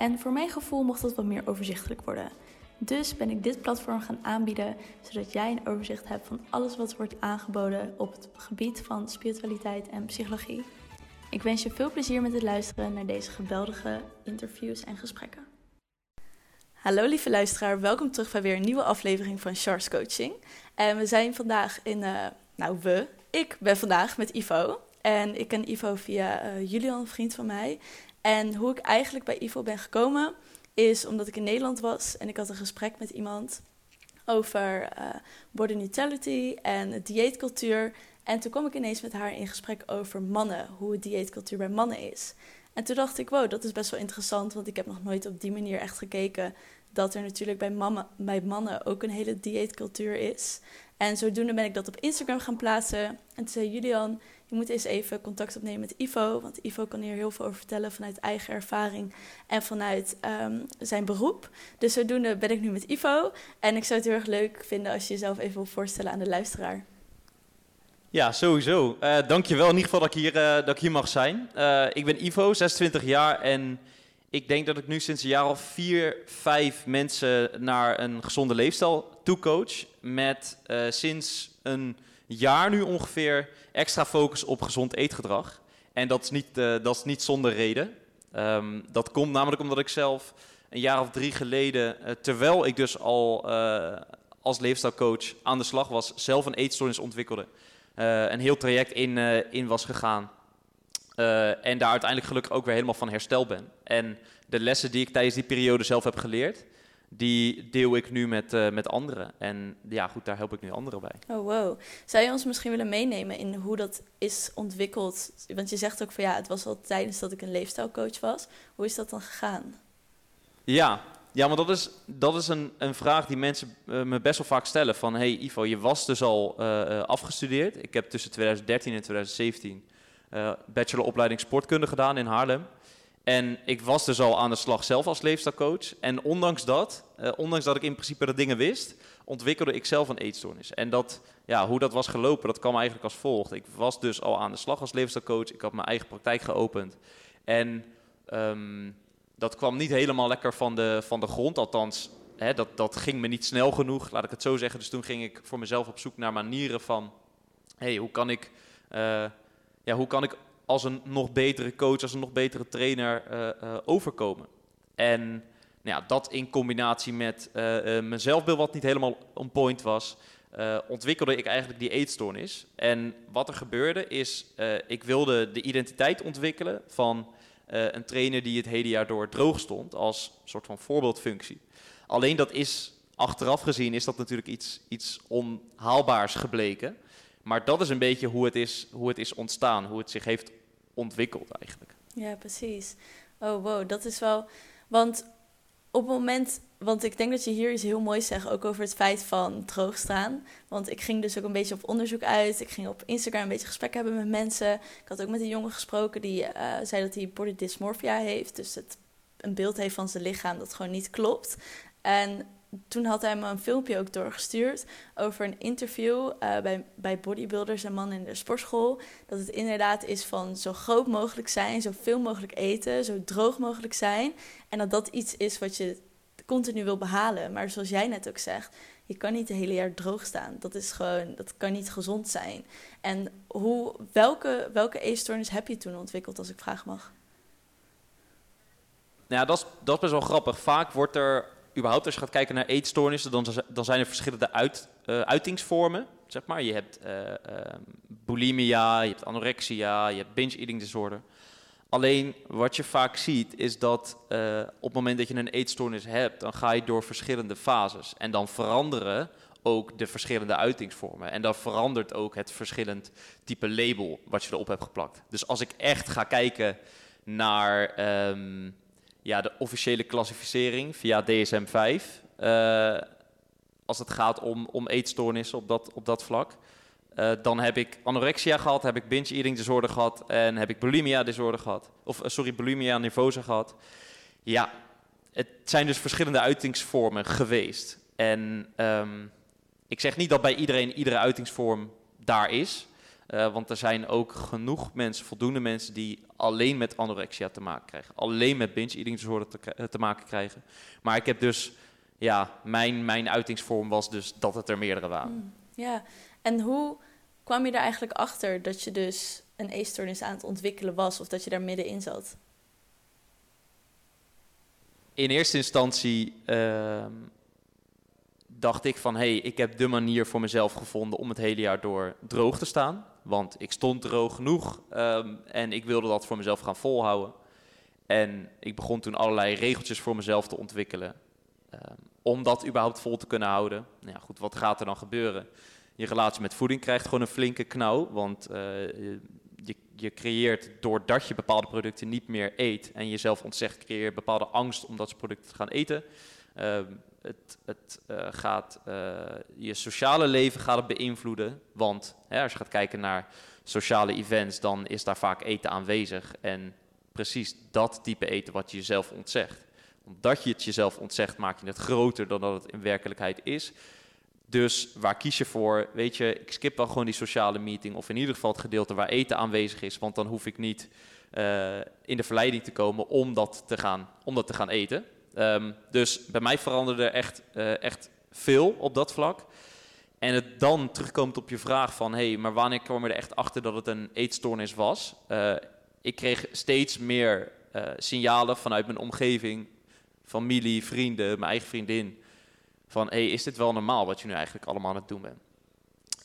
En voor mijn gevoel mocht dat wat meer overzichtelijk worden. Dus ben ik dit platform gaan aanbieden, zodat jij een overzicht hebt van alles wat wordt aangeboden op het gebied van spiritualiteit en psychologie. Ik wens je veel plezier met het luisteren naar deze geweldige interviews en gesprekken. Hallo lieve luisteraar, welkom terug bij weer een nieuwe aflevering van Charles Coaching. En we zijn vandaag in, uh, nou we, ik ben vandaag met Ivo. En ik ken Ivo via uh, Julian, een vriend van mij. En hoe ik eigenlijk bij Ivo ben gekomen, is omdat ik in Nederland was en ik had een gesprek met iemand over uh, body neutrality en dieetcultuur. En toen kwam ik ineens met haar in gesprek over mannen, hoe dieetcultuur bij mannen is. En toen dacht ik, wow, dat is best wel interessant, want ik heb nog nooit op die manier echt gekeken dat er natuurlijk bij, mama, bij mannen ook een hele dieetcultuur is. En zodoende ben ik dat op Instagram gaan plaatsen. En toen zei Julian, je moet eens even contact opnemen met Ivo. Want Ivo kan hier heel veel over vertellen vanuit eigen ervaring en vanuit um, zijn beroep. Dus zodoende ben ik nu met Ivo. En ik zou het heel erg leuk vinden als je jezelf even wil voorstellen aan de luisteraar. Ja, sowieso. Uh, dankjewel in ieder geval dat ik hier, uh, dat ik hier mag zijn. Uh, ik ben Ivo, 26 jaar en ik denk dat ik nu sinds een jaar of vier, vijf mensen naar een gezonde leefstijl toecoach. Met sinds een jaar nu ongeveer extra focus op gezond eetgedrag. En dat is niet, uh, dat is niet zonder reden. Um, dat komt namelijk omdat ik zelf een jaar of drie geleden, uh, terwijl ik dus al uh, als leefstijlcoach aan de slag was, zelf een eetstoornis ontwikkelde. een heel traject in, in was gegaan. en daar uiteindelijk gelukkig ook weer helemaal van hersteld ben. En de lessen die ik tijdens die periode zelf heb geleerd, die deel ik nu met, uh, met anderen. En ja, goed, daar help ik nu anderen bij. Oh, wow. Zou je ons misschien willen meenemen in hoe dat is ontwikkeld? Want je zegt ook van ja, het was al tijdens dat ik een leefstijlcoach was. Hoe is dat dan gegaan? Ja, ja maar dat is, dat is een, een vraag die mensen uh, me best wel vaak stellen. Van, hey Ivo, je was dus al uh, afgestudeerd. Ik heb tussen 2013 en 2017 bacheloropleiding sportkunde gedaan in Haarlem. En ik was dus al aan de slag zelf als leefstijlcoach. En ondanks dat, uh, ondanks dat ik in principe de dingen wist, ontwikkelde ik zelf een eetstoornis. En dat, ja, hoe dat was gelopen, dat kwam eigenlijk als volgt. Ik was dus al aan de slag als leefstijlcoach. Ik had mijn eigen praktijk geopend. En um, dat kwam niet helemaal lekker van de, van de grond. Althans, hè, dat, dat ging me niet snel genoeg, laat ik het zo zeggen. Dus toen ging ik voor mezelf op zoek naar manieren van... hey, hoe kan ik... Uh, ja, hoe kan ik als een nog betere coach, als een nog betere trainer uh, uh, overkomen. En nou ja, dat in combinatie met uh, mijn zelfbeeld, wat niet helemaal on point was, ontwikkelde ik eigenlijk die eetstoornis. En wat er gebeurde is, ik wilde de identiteit ontwikkelen van een trainer die het hele jaar door droog stond, als soort van voorbeeldfunctie. Alleen dat is, achteraf gezien, is dat natuurlijk iets, iets onhaalbaars gebleken. Maar dat is een beetje hoe het is, hoe het is ontstaan, hoe het zich heeft ontwikkeld eigenlijk. Ja, precies. Oh, wow, dat is wel. Want op het moment. Want ik denk dat je hier iets heel moois zegt, ook over het feit van droogstaan. Want ik ging dus ook een beetje op onderzoek uit. Ik ging op Instagram een beetje gesprek hebben met mensen. Ik had ook met een jongen gesproken die uh, zei dat hij body dysmorphia heeft. Dus het een beeld heeft van zijn lichaam dat gewoon niet klopt. En toen had hij me een filmpje ook doorgestuurd over een interview uh, bij, bij bodybuilders en mannen in de sportschool. Dat het inderdaad is van zo groot mogelijk zijn, zoveel mogelijk eten, zo droog mogelijk zijn. En dat dat iets is wat je continu wil behalen. Maar zoals jij net ook zegt, je kan niet het hele jaar droog staan. Dat is gewoon, dat kan niet gezond zijn. En hoe, welke, welke eetstoornis heb je toen ontwikkeld, als ik vraag mag? Nou ja, dat is, dat is best wel grappig. Vaak wordt er überhaupt als je gaat kijken naar eetstoornissen, dan, dan zijn er verschillende uit, uh, uitingsvormen. Zeg maar. Je hebt uh, uh, bulimia, je hebt anorexia, je hebt binge eating disorder. Alleen wat je vaak ziet is dat op het moment dat je een eetstoornis hebt, dan ga je door verschillende fases. En dan veranderen ook de verschillende uitingsvormen. En dan verandert ook het verschillend type label wat je erop hebt geplakt. Dus als ik echt ga kijken naar um, ja, de officiële klassificering via DSM-5. Uh, als het gaat om, om eetstoornissen op dat, op dat vlak. Uh, dan heb ik anorexia gehad, heb ik binge eating disorder gehad en heb ik bulimia disorder gehad. Of sorry, bulimia nervosa gehad. Ja, het zijn dus verschillende uitingsvormen geweest. En um, ik zeg niet dat bij iedereen iedere uitingsvorm daar is. Uh, want er zijn ook genoeg mensen, voldoende mensen, die alleen met anorexia te maken krijgen. Alleen met binge eating disorder te, te maken krijgen. Maar ik heb dus, ja, mijn, mijn uitingsvorm was dus dat het er meerdere waren. Mm, ja, en hoe kwam je er eigenlijk achter dat je dus een eetstoornis aan het ontwikkelen was of dat je daar middenin zat? In eerste instantie uh, dacht ik van, hé, hey, ik heb de manier voor mezelf gevonden om het hele jaar door droog te staan. Want ik stond droog genoeg um, en ik wilde dat voor mezelf gaan volhouden. En ik begon toen allerlei regeltjes voor mezelf te ontwikkelen. Um, om dat überhaupt vol te kunnen houden. Nou ja, goed, wat gaat er dan gebeuren? Je relatie met voeding krijgt gewoon een flinke knauw. Want uh, je, je, creëert doordat je bepaalde producten niet meer eet en jezelf ontzegt, creëer bepaalde angst om dat soort producten te gaan eten. Uh, het, het uh, gaat uh, je sociale leven gaat het beïnvloeden. Want hè, als je gaat kijken naar sociale events, dan is daar vaak eten aanwezig. En precies dat type eten wat je jezelf ontzegt. Omdat je het jezelf ontzegt, maak je het groter dan dat het in werkelijkheid is. Dus waar kies je voor? Weet je, ik skip wel gewoon die sociale meeting. Of in ieder geval het gedeelte waar eten aanwezig is. Want dan hoef ik niet uh, in de verleiding te komen om dat te gaan, om dat te gaan eten. Um, dus bij mij veranderde echt, uh, echt veel op dat vlak. En het dan terugkomt op je vraag van... hé, hey, maar wanneer kwam er echt achter dat het een eetstoornis was? Uh, ik kreeg steeds meer uh, signalen vanuit mijn omgeving... familie, vrienden, mijn eigen vriendin... van hé, hey, is dit wel normaal wat je nu eigenlijk allemaal aan het doen bent?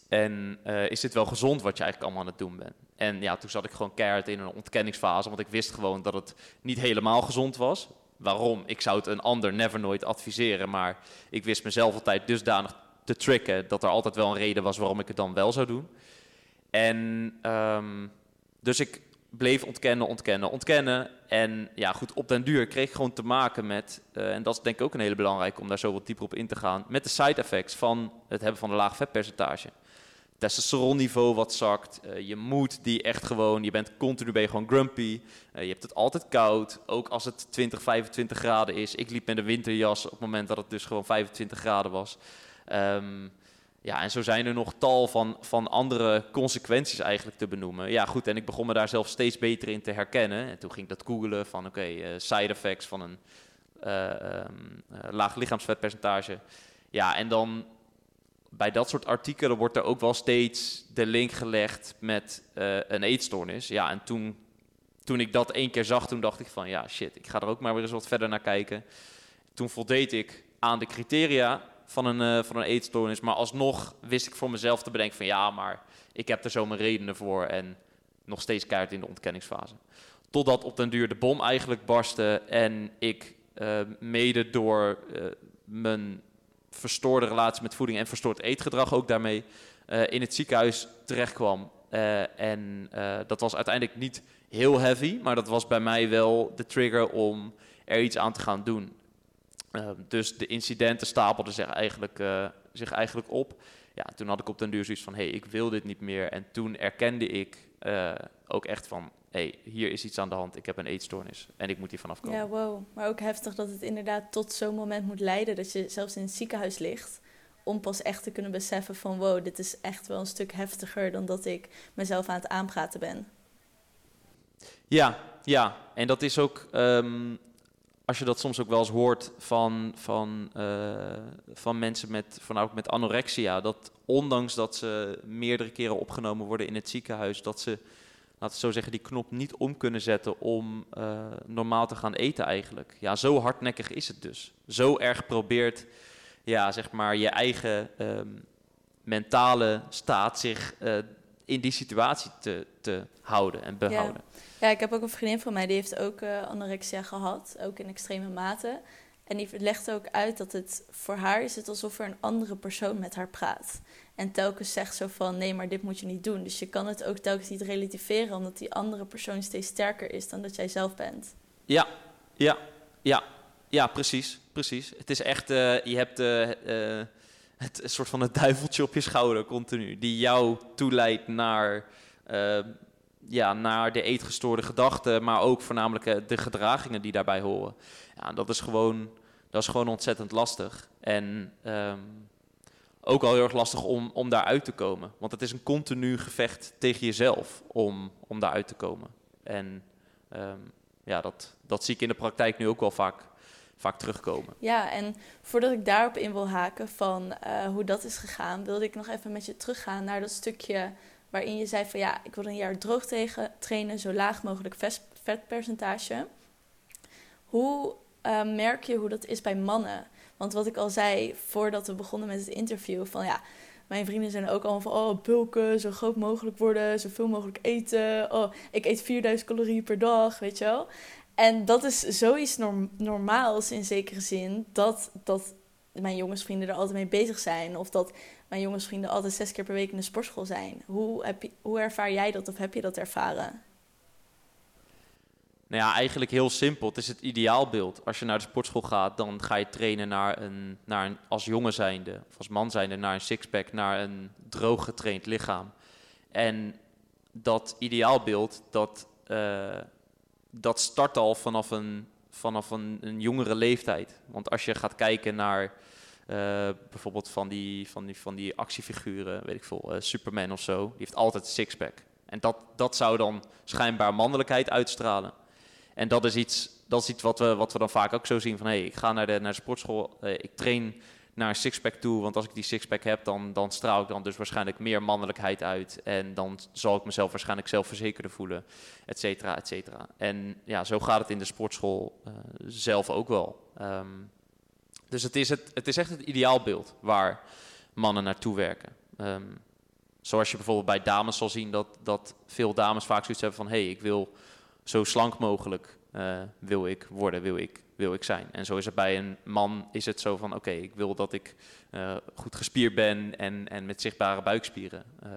En is dit wel gezond wat je eigenlijk allemaal aan het doen bent? En ja, toen zat ik gewoon keihard in een ontkenningsfase... want ik wist gewoon dat het niet helemaal gezond was waarom. Ik zou het een ander never nooit adviseren, maar ik wist mezelf altijd dusdanig te tricken dat er altijd wel een reden was waarom ik het dan wel zou doen. En um, dus ik bleef ontkennen, ontkennen, ontkennen. En ja, goed, op den duur kreeg ik gewoon te maken met, uh, en dat is denk ik ook een hele belangrijke om daar zo wat dieper op in te gaan, met de side effects van het hebben van een laag vetpercentage testosteronniveau wat zakt. Uh, je moed die echt gewoon, je bent continu ben je gewoon grumpy. Uh, je hebt het altijd koud, ook als het 20, 25 graden is. Ik liep met een winterjas op het moment dat het dus gewoon 25 graden was. Um, ja, en zo zijn er nog tal van, van andere consequenties eigenlijk te benoemen. Ja, goed, en ik begon me daar zelf steeds beter in te herkennen. En toen ging ik dat googelen van, oké, uh, side effects van een um, laag lichaamsvetpercentage. Ja, en dan bij dat soort artikelen wordt er ook wel steeds de link gelegd met uh, een eetstoornis. Ja, en toen, toen ik dat één keer zag, toen dacht ik van ja, shit, ik ga er ook maar weer eens wat verder naar kijken. Toen voldeed ik aan de criteria van een, uh, van een eetstoornis, maar alsnog wist ik voor mezelf te bedenken van ja, maar ik heb er zo mijn redenen voor en nog steeds keihard in de ontkenningsfase. Totdat op den duur de bom eigenlijk barstte en ik uh, mede door mijn verstoorde relatie met voeding en verstoord eetgedrag ook daarmee uh, in het ziekenhuis terechtkwam. Uh, en uh, dat was uiteindelijk niet heel heavy, maar dat was bij mij wel de trigger om er iets aan te gaan doen. dus de incidenten stapelden zich eigenlijk, zich eigenlijk op. Ja, toen had ik op den duur zoiets van, hé, hey, ik wil dit niet meer. En toen erkende ik ook echt van, hey, hier is iets aan de hand, ik heb een eetstoornis en ik moet hier vanaf komen. Ja, wow. Maar ook heftig dat het inderdaad tot zo'n moment moet leiden dat je zelfs in het ziekenhuis ligt. Om pas echt te kunnen beseffen van wow, dit is echt wel een stuk heftiger dan dat ik mezelf aan het aanpraten ben. Ja, ja. En dat is ook, um, als je dat soms ook wel eens hoort van, van, uh, van mensen met, van ook met anorexia, dat ondanks dat ze meerdere keren opgenomen worden in het ziekenhuis, dat ze laten we zo zeggen, die knop niet om kunnen zetten om uh, normaal te gaan eten eigenlijk. Ja, zo hardnekkig is het dus. Zo erg probeert, ja, zeg maar, je eigen um, mentale staat zich uh, in die situatie te, te houden en behouden. Ja. ja. ik heb ook een vriendin van mij, die heeft ook uh, anorexia gehad, ook in extreme mate. En die legt ook uit dat het voor haar is het alsof er een andere persoon met haar praat. En telkens zegt zo van nee, maar dit moet je niet doen. Dus je kan het ook telkens niet relativeren, omdat die andere persoon steeds sterker is dan dat jij zelf bent. Ja, ja. Ja, ja precies, precies. Het is echt, eh, je hebt uh, het een soort van het duiveltje op je schouder continu, die jou toeleidt naar, ja, naar de eetgestoorde gedachten, maar ook voornamelijk de gedragingen die daarbij horen. Ja, dat is gewoon, dat is gewoon ontzettend lastig. En ehm, ook al heel erg lastig om, om daaruit te komen. Want het is een continu gevecht tegen jezelf om, om daaruit te komen. En ehm, ja, dat, dat zie ik in de praktijk nu ook wel vaak, vaak terugkomen. Ja, en voordat ik daarop in wil haken van eh, hoe dat is gegaan, wilde ik nog even met je teruggaan naar dat stukje waarin je zei van ja, ik wil een jaar droog tegen, trainen, zo laag mogelijk vetpercentage. Hoe uh, merk je hoe dat is bij mannen? Want wat ik al zei voordat we begonnen met het interview, van ja, mijn vrienden zijn ook allemaal van, oh, bulken, zo groot mogelijk worden, zoveel mogelijk eten. Oh, ik eet 4000 calorieën per dag, weet je wel. En dat is zoiets norm normaals in zekere zin, dat, dat mijn jongensvrienden er altijd mee bezig zijn. Of dat mijn jongensvrienden altijd zes keer per week in de sportschool zijn. Hoe, heb je, hoe ervaar jij dat of heb je dat ervaren? Nou ja, eigenlijk heel simpel. Het is het ideaalbeeld. Als je naar de sportschool gaat, dan ga je trainen naar een, naar een als jongen zijnde, of als man zijnde, naar een sixpack, naar een droog getraind lichaam. En dat ideaalbeeld, dat, uh, dat start al vanaf een, vanaf een, een jongere leeftijd. Want als je gaat kijken naar uh, bijvoorbeeld van die, van, die, van die actiefiguren, weet ik veel, uh, Superman of zo, die heeft altijd een sixpack. En dat, dat zou dan schijnbaar mannelijkheid uitstralen. En dat is iets, dat is iets wat, we, wat we dan vaak ook zo zien van... hé, hey, ik ga naar de, naar de sportschool, uh, ik train naar een sixpack toe... want als ik die sixpack heb, dan, dan straal ik dan dus waarschijnlijk meer mannelijkheid uit... en dan zal ik mezelf waarschijnlijk zelfverzekerder voelen, et cetera, et cetera. En ja, zo gaat het in de sportschool uh, zelf ook wel. Um, dus het is, het, het is echt het ideaalbeeld waar mannen naartoe werken. Um, zoals je bijvoorbeeld bij dames zal zien dat, dat veel dames vaak zoiets hebben van... hé, hey, ik wil zo slank mogelijk uh, wil ik worden, wil ik, wil ik zijn. En zo is het bij een man, is het zo van, oké, okay, ik wil dat ik uh, goed gespierd ben en, en met zichtbare buikspieren uh,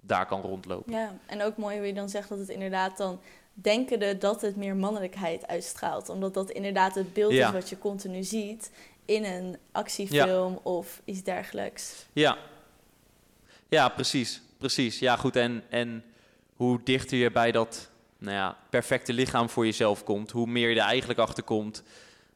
daar kan rondlopen. Ja, en ook mooi hoe je dan zegt dat het inderdaad dan denkende dat het meer mannelijkheid uitstraalt. Omdat dat inderdaad het beeld ja. is wat je continu ziet in een actiefilm ja. of iets dergelijks. Ja, ja precies. Precies. Ja, goed. En, en hoe dichter je bij dat nou ja, perfecte lichaam voor jezelf komt, hoe meer je er eigenlijk achter komt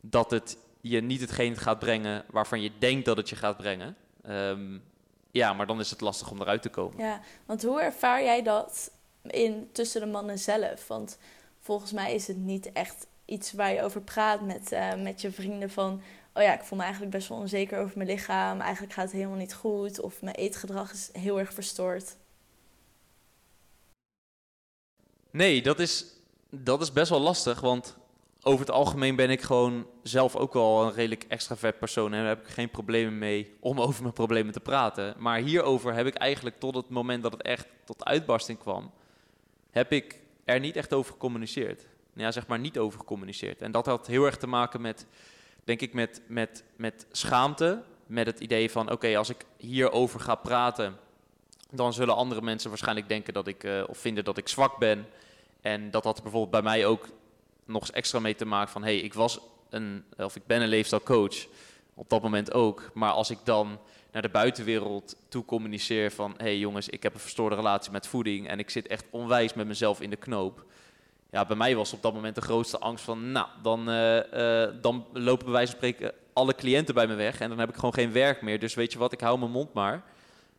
dat het je niet hetgeen gaat brengen waarvan je denkt dat het je gaat brengen. Um, ja, maar dan is het lastig om eruit te komen. Ja, want hoe ervaar jij dat in, tussen de mannen zelf? Want volgens mij is het niet echt iets waar je over praat met, uh, met je vrienden van... oh ja, ik voel me eigenlijk best wel onzeker over mijn lichaam. Eigenlijk gaat het helemaal niet goed. Of mijn eetgedrag is heel erg verstoord. Nee, dat is, dat is best wel lastig, want over het algemeen ben ik gewoon zelf ook wel een redelijk extravert persoon en daar heb ik geen problemen mee om over mijn problemen te praten. Maar hierover heb ik eigenlijk tot het moment dat het echt tot uitbarsting kwam, heb ik er niet echt over gecommuniceerd. Ja, zeg maar niet over gecommuniceerd. En dat had heel erg te maken met, denk ik, met, met, met schaamte. Met het idee van, oké, als ik hierover ga praten, dan zullen andere mensen waarschijnlijk denken dat ik, uh, of vinden dat ik zwak ben. En dat had bijvoorbeeld bij mij ook nog eens extra mee te maken van, hey, ik was een, of ik ben een leefstijlcoach, op dat moment ook. Maar als ik dan naar de buitenwereld toe communiceer van, hey jongens, ik heb een verstoorde relatie met voeding en ik zit echt onwijs met mezelf in de knoop. Ja, bij mij was op dat moment de grootste angst van, nou, dan, uh, uh, dan lopen bij wijze van spreken alle cliënten bij me weg en dan heb ik gewoon geen werk meer. Dus weet je wat, ik hou mijn mond maar.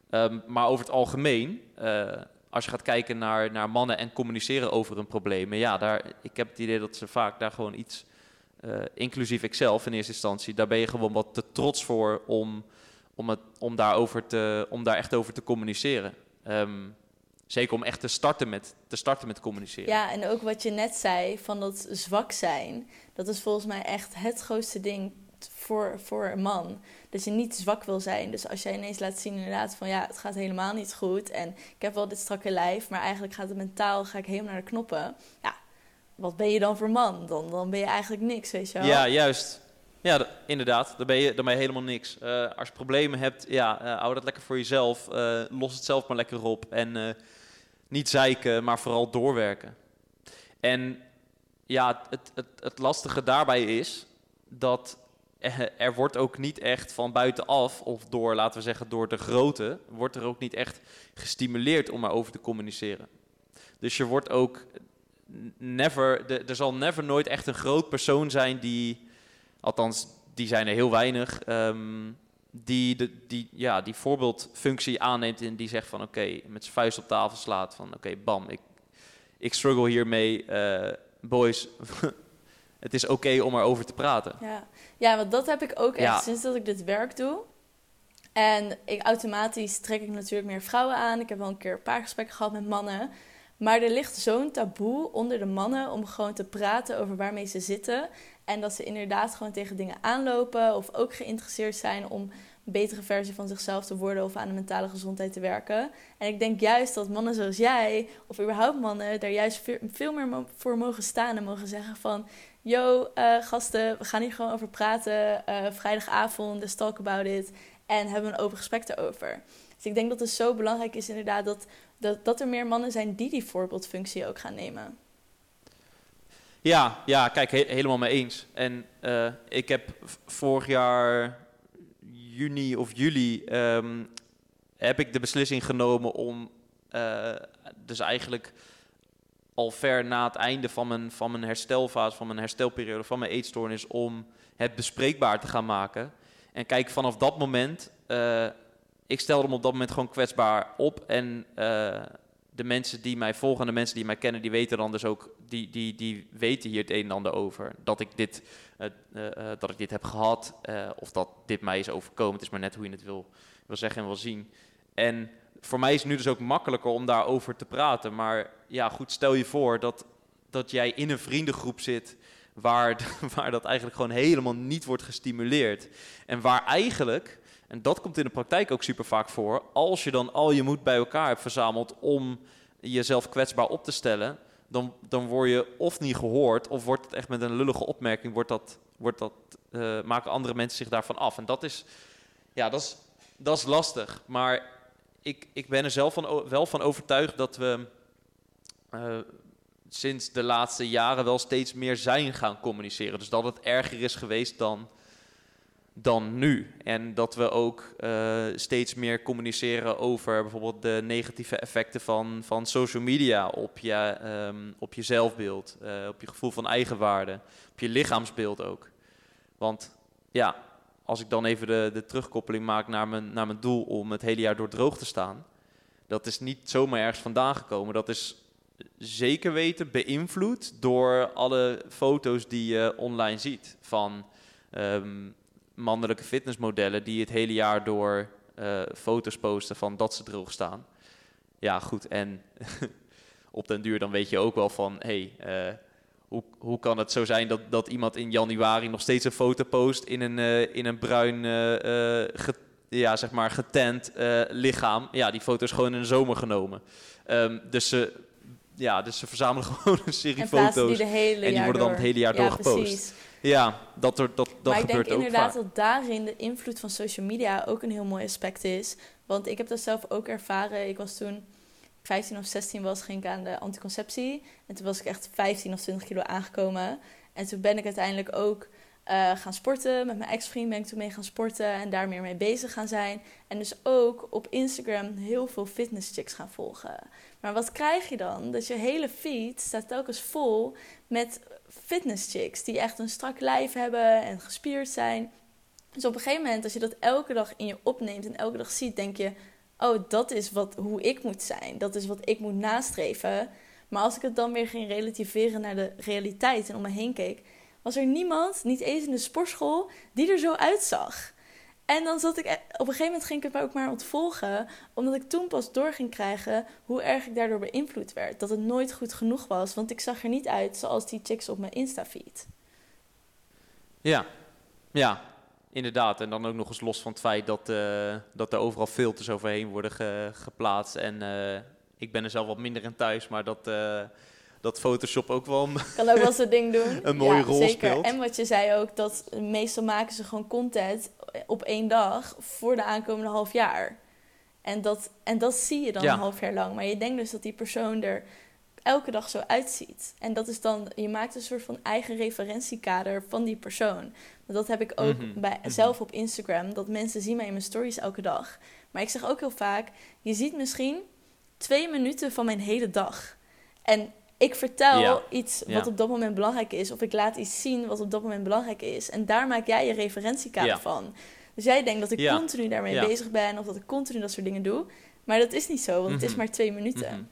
Um, maar over het algemeen, uh, als je gaat kijken naar, naar mannen en communiceren over een probleem, ja, daar, ik heb het idee dat ze vaak daar gewoon iets, uh, inclusief ikzelf in eerste instantie, daar ben je gewoon wat te trots voor om, om, het, om, daarover te, om daar echt over te communiceren. Um, zeker om echt te starten, met, te starten met communiceren. Ja, en ook wat je net zei van dat zwak zijn, dat is volgens mij echt het grootste ding voor, voor een man. Dat je niet zwak wil zijn. Dus als jij ineens laat zien inderdaad van ja, het gaat helemaal niet goed. En ik heb wel dit strakke lijf, maar eigenlijk gaat het mentaal, ga ik helemaal naar de knoppen. Ja, wat ben je dan voor man? Dan, dan ben je eigenlijk niks, weet je wel? Ja, juist. Ja, inderdaad. Dan ben, je, dan helemaal niks. Uh, als je problemen hebt, ja, uh, hou dat lekker voor jezelf. Uh, los het zelf maar lekker op. En niet zeiken, maar vooral doorwerken. En ja, het, het, het lastige daarbij is dat er wordt ook niet echt van buitenaf, of door, laten we zeggen, door de grote, wordt er ook niet echt gestimuleerd om erover te communiceren. Dus je wordt ook never, er zal never nooit echt een groot persoon zijn die, althans, die zijn er heel weinig, ehm, die, de, die, ja, die voorbeeldfunctie aanneemt en die zegt van oké, met zijn vuist op tafel slaat van oké, bam, ik, ik struggle hiermee, uh, boys, het is oké om erover te praten. Ja. ja, want dat heb ik ook echt sinds dat ik dit werk doe. En ik, automatisch trek ik natuurlijk meer vrouwen aan. Ik heb wel een keer een paar gesprekken gehad met mannen. Maar er ligt zo'n taboe onder de mannen om gewoon te praten over waarmee ze zitten. En dat ze inderdaad gewoon tegen dingen aanlopen of ook geïnteresseerd zijn om een betere versie van zichzelf te worden of aan de mentale gezondheid te werken. En ik denk juist dat mannen zoals jij, of überhaupt mannen, daar juist veel meer voor mogen staan en mogen zeggen van... Yo, uh, gasten, we gaan hier gewoon over praten. Uh, vrijdagavond, let's talk about it. En hebben een open gesprek erover. Dus ik denk dat het zo belangrijk is inderdaad dat, dat, dat er meer mannen zijn die die voorbeeldfunctie ook gaan nemen. Ja, ja kijk, helemaal mee eens. En uh, ik heb vorig jaar juni of juli um, heb ik de beslissing genomen om dus eigenlijk al ver na het einde van mijn, van mijn herstelfase, van mijn herstelperiode, van mijn eetstoornis, om het bespreekbaar te gaan maken. En kijk, vanaf dat moment, uh, ik stelde hem op dat moment gewoon kwetsbaar op. En uh, de mensen die mij volgen, de mensen die mij kennen, die weten dan dus ook, die, die, die weten hier het een en ander over. Dat ik dit, uh, dat ik dit heb gehad, of dat dit mij is overkomen. Het is maar net hoe je het wil, wil zeggen en wil zien. En voor mij is het nu dus ook makkelijker om daarover te praten. Maar ja, goed, stel je voor dat, dat jij in een vriendengroep zit waar, waar dat eigenlijk gewoon helemaal niet wordt gestimuleerd. En waar eigenlijk, en dat komt in de praktijk ook super vaak voor, als je dan al je moed bij elkaar hebt verzameld om jezelf kwetsbaar op te stellen, dan, dan word je of niet gehoord, of wordt het echt met een lullige opmerking, wordt dat, wordt dat, uh, maken andere mensen zich daarvan af. En dat is, ja, dat is, dat is lastig. Maar ik, ik ben er zelf van, wel van overtuigd dat we uh, sinds de laatste jaren wel steeds meer zijn gaan communiceren. Dus dat het erger is geweest dan, dan nu. En dat we ook uh, steeds meer communiceren over bijvoorbeeld de negatieve effecten van, van social media op je, um, op je zelfbeeld, uh, op je gevoel van eigenwaarde, op je lichaamsbeeld ook. Want ja, als ik dan even de, de terugkoppeling maak naar mijn, naar mijn doel om het hele jaar door droog te staan, dat is niet zomaar ergens vandaan gekomen. Dat is zeker weten beïnvloed door alle foto's die je online ziet van um, mannelijke fitnessmodellen die het hele jaar door uh, foto's posten van dat ze droog staan. Ja, goed. En op den duur dan weet je ook wel van, hey, uh, hoe, hoe kan het zo zijn dat, dat iemand in januari nog steeds een foto post in een, uh, in een bruin uh, ja, zeg maar getent lichaam? Ja, die foto is gewoon in de zomer genomen. Um, dus, ze, ja, dus ze verzamelen gewoon een serie en foto's. Die en die worden dan het hele jaar ja, door gepost. Precies. Ja, dat, er, dat, dat maar gebeurt ook ik denk inderdaad vaak. dat daarin de invloed van social media ook een heel mooi aspect is. Want ik heb dat zelf ook ervaren. Ik was toen 15 of 16 was, ging ik aan de anticonceptie. En toen was ik echt 15 of 20 kilo aangekomen. En toen ben ik uiteindelijk ook uh, gaan sporten. Met mijn ex-vriend ben ik toen mee gaan sporten en daar meer mee bezig gaan zijn. En dus ook op Instagram heel veel fitnesschicks gaan volgen. Maar wat krijg je dan? Dat je hele feed staat telkens vol met fitnesschicks die echt een strak lijf hebben en gespierd zijn. Dus op een gegeven moment, als je dat elke dag in je opneemt en elke dag ziet, denk je: oh, dat is wat, hoe ik moet zijn. Dat is wat ik moet nastreven. Maar als ik het dan weer ging relativeren naar de realiteit en om me heen keek, was er niemand, niet eens in de sportschool, die er zo uitzag. En dan zat ik, e- op een gegeven moment ging ik het ook maar ontvolgen, omdat ik toen pas door ging krijgen hoe erg ik daardoor beïnvloed werd. Dat het nooit goed genoeg was, want ik zag er niet uit zoals die chicks op mijn Insta-feed. Ja, ja, inderdaad. En dan ook nog eens los van het feit dat, uh, dat er overal filters overheen worden ge geplaatst. En uh, ik ben er zelf wat minder in thuis, maar dat, uh, dat Photoshop ook wel kan ook wel zijn ding doen. een mooie ja, rol zeker. speelt. En wat je zei ook, dat meestal maken ze gewoon content op één dag voor de aankomende half jaar. En dat, en dat zie je dan Ja. een half jaar lang. Maar je denkt dus dat die persoon er elke dag zo uitziet. En dat is dan, je maakt een soort van eigen referentiekader van die persoon. Dat heb ik ook Mhm, bij, mhm. zelf op Instagram, dat mensen zien mij in mijn stories elke dag. Maar ik zeg ook heel vaak, je ziet misschien twee minuten van mijn hele dag. En ik vertel Ja, iets ja. wat op dat moment belangrijk is, of ik laat iets zien wat op dat moment belangrijk is. En daar maak jij je referentiekader Ja. van. Dus jij denkt dat ik continu daarmee bezig ben, of dat ik continu dat soort dingen doe. Maar dat is niet zo, want het is Mhm. maar twee minuten.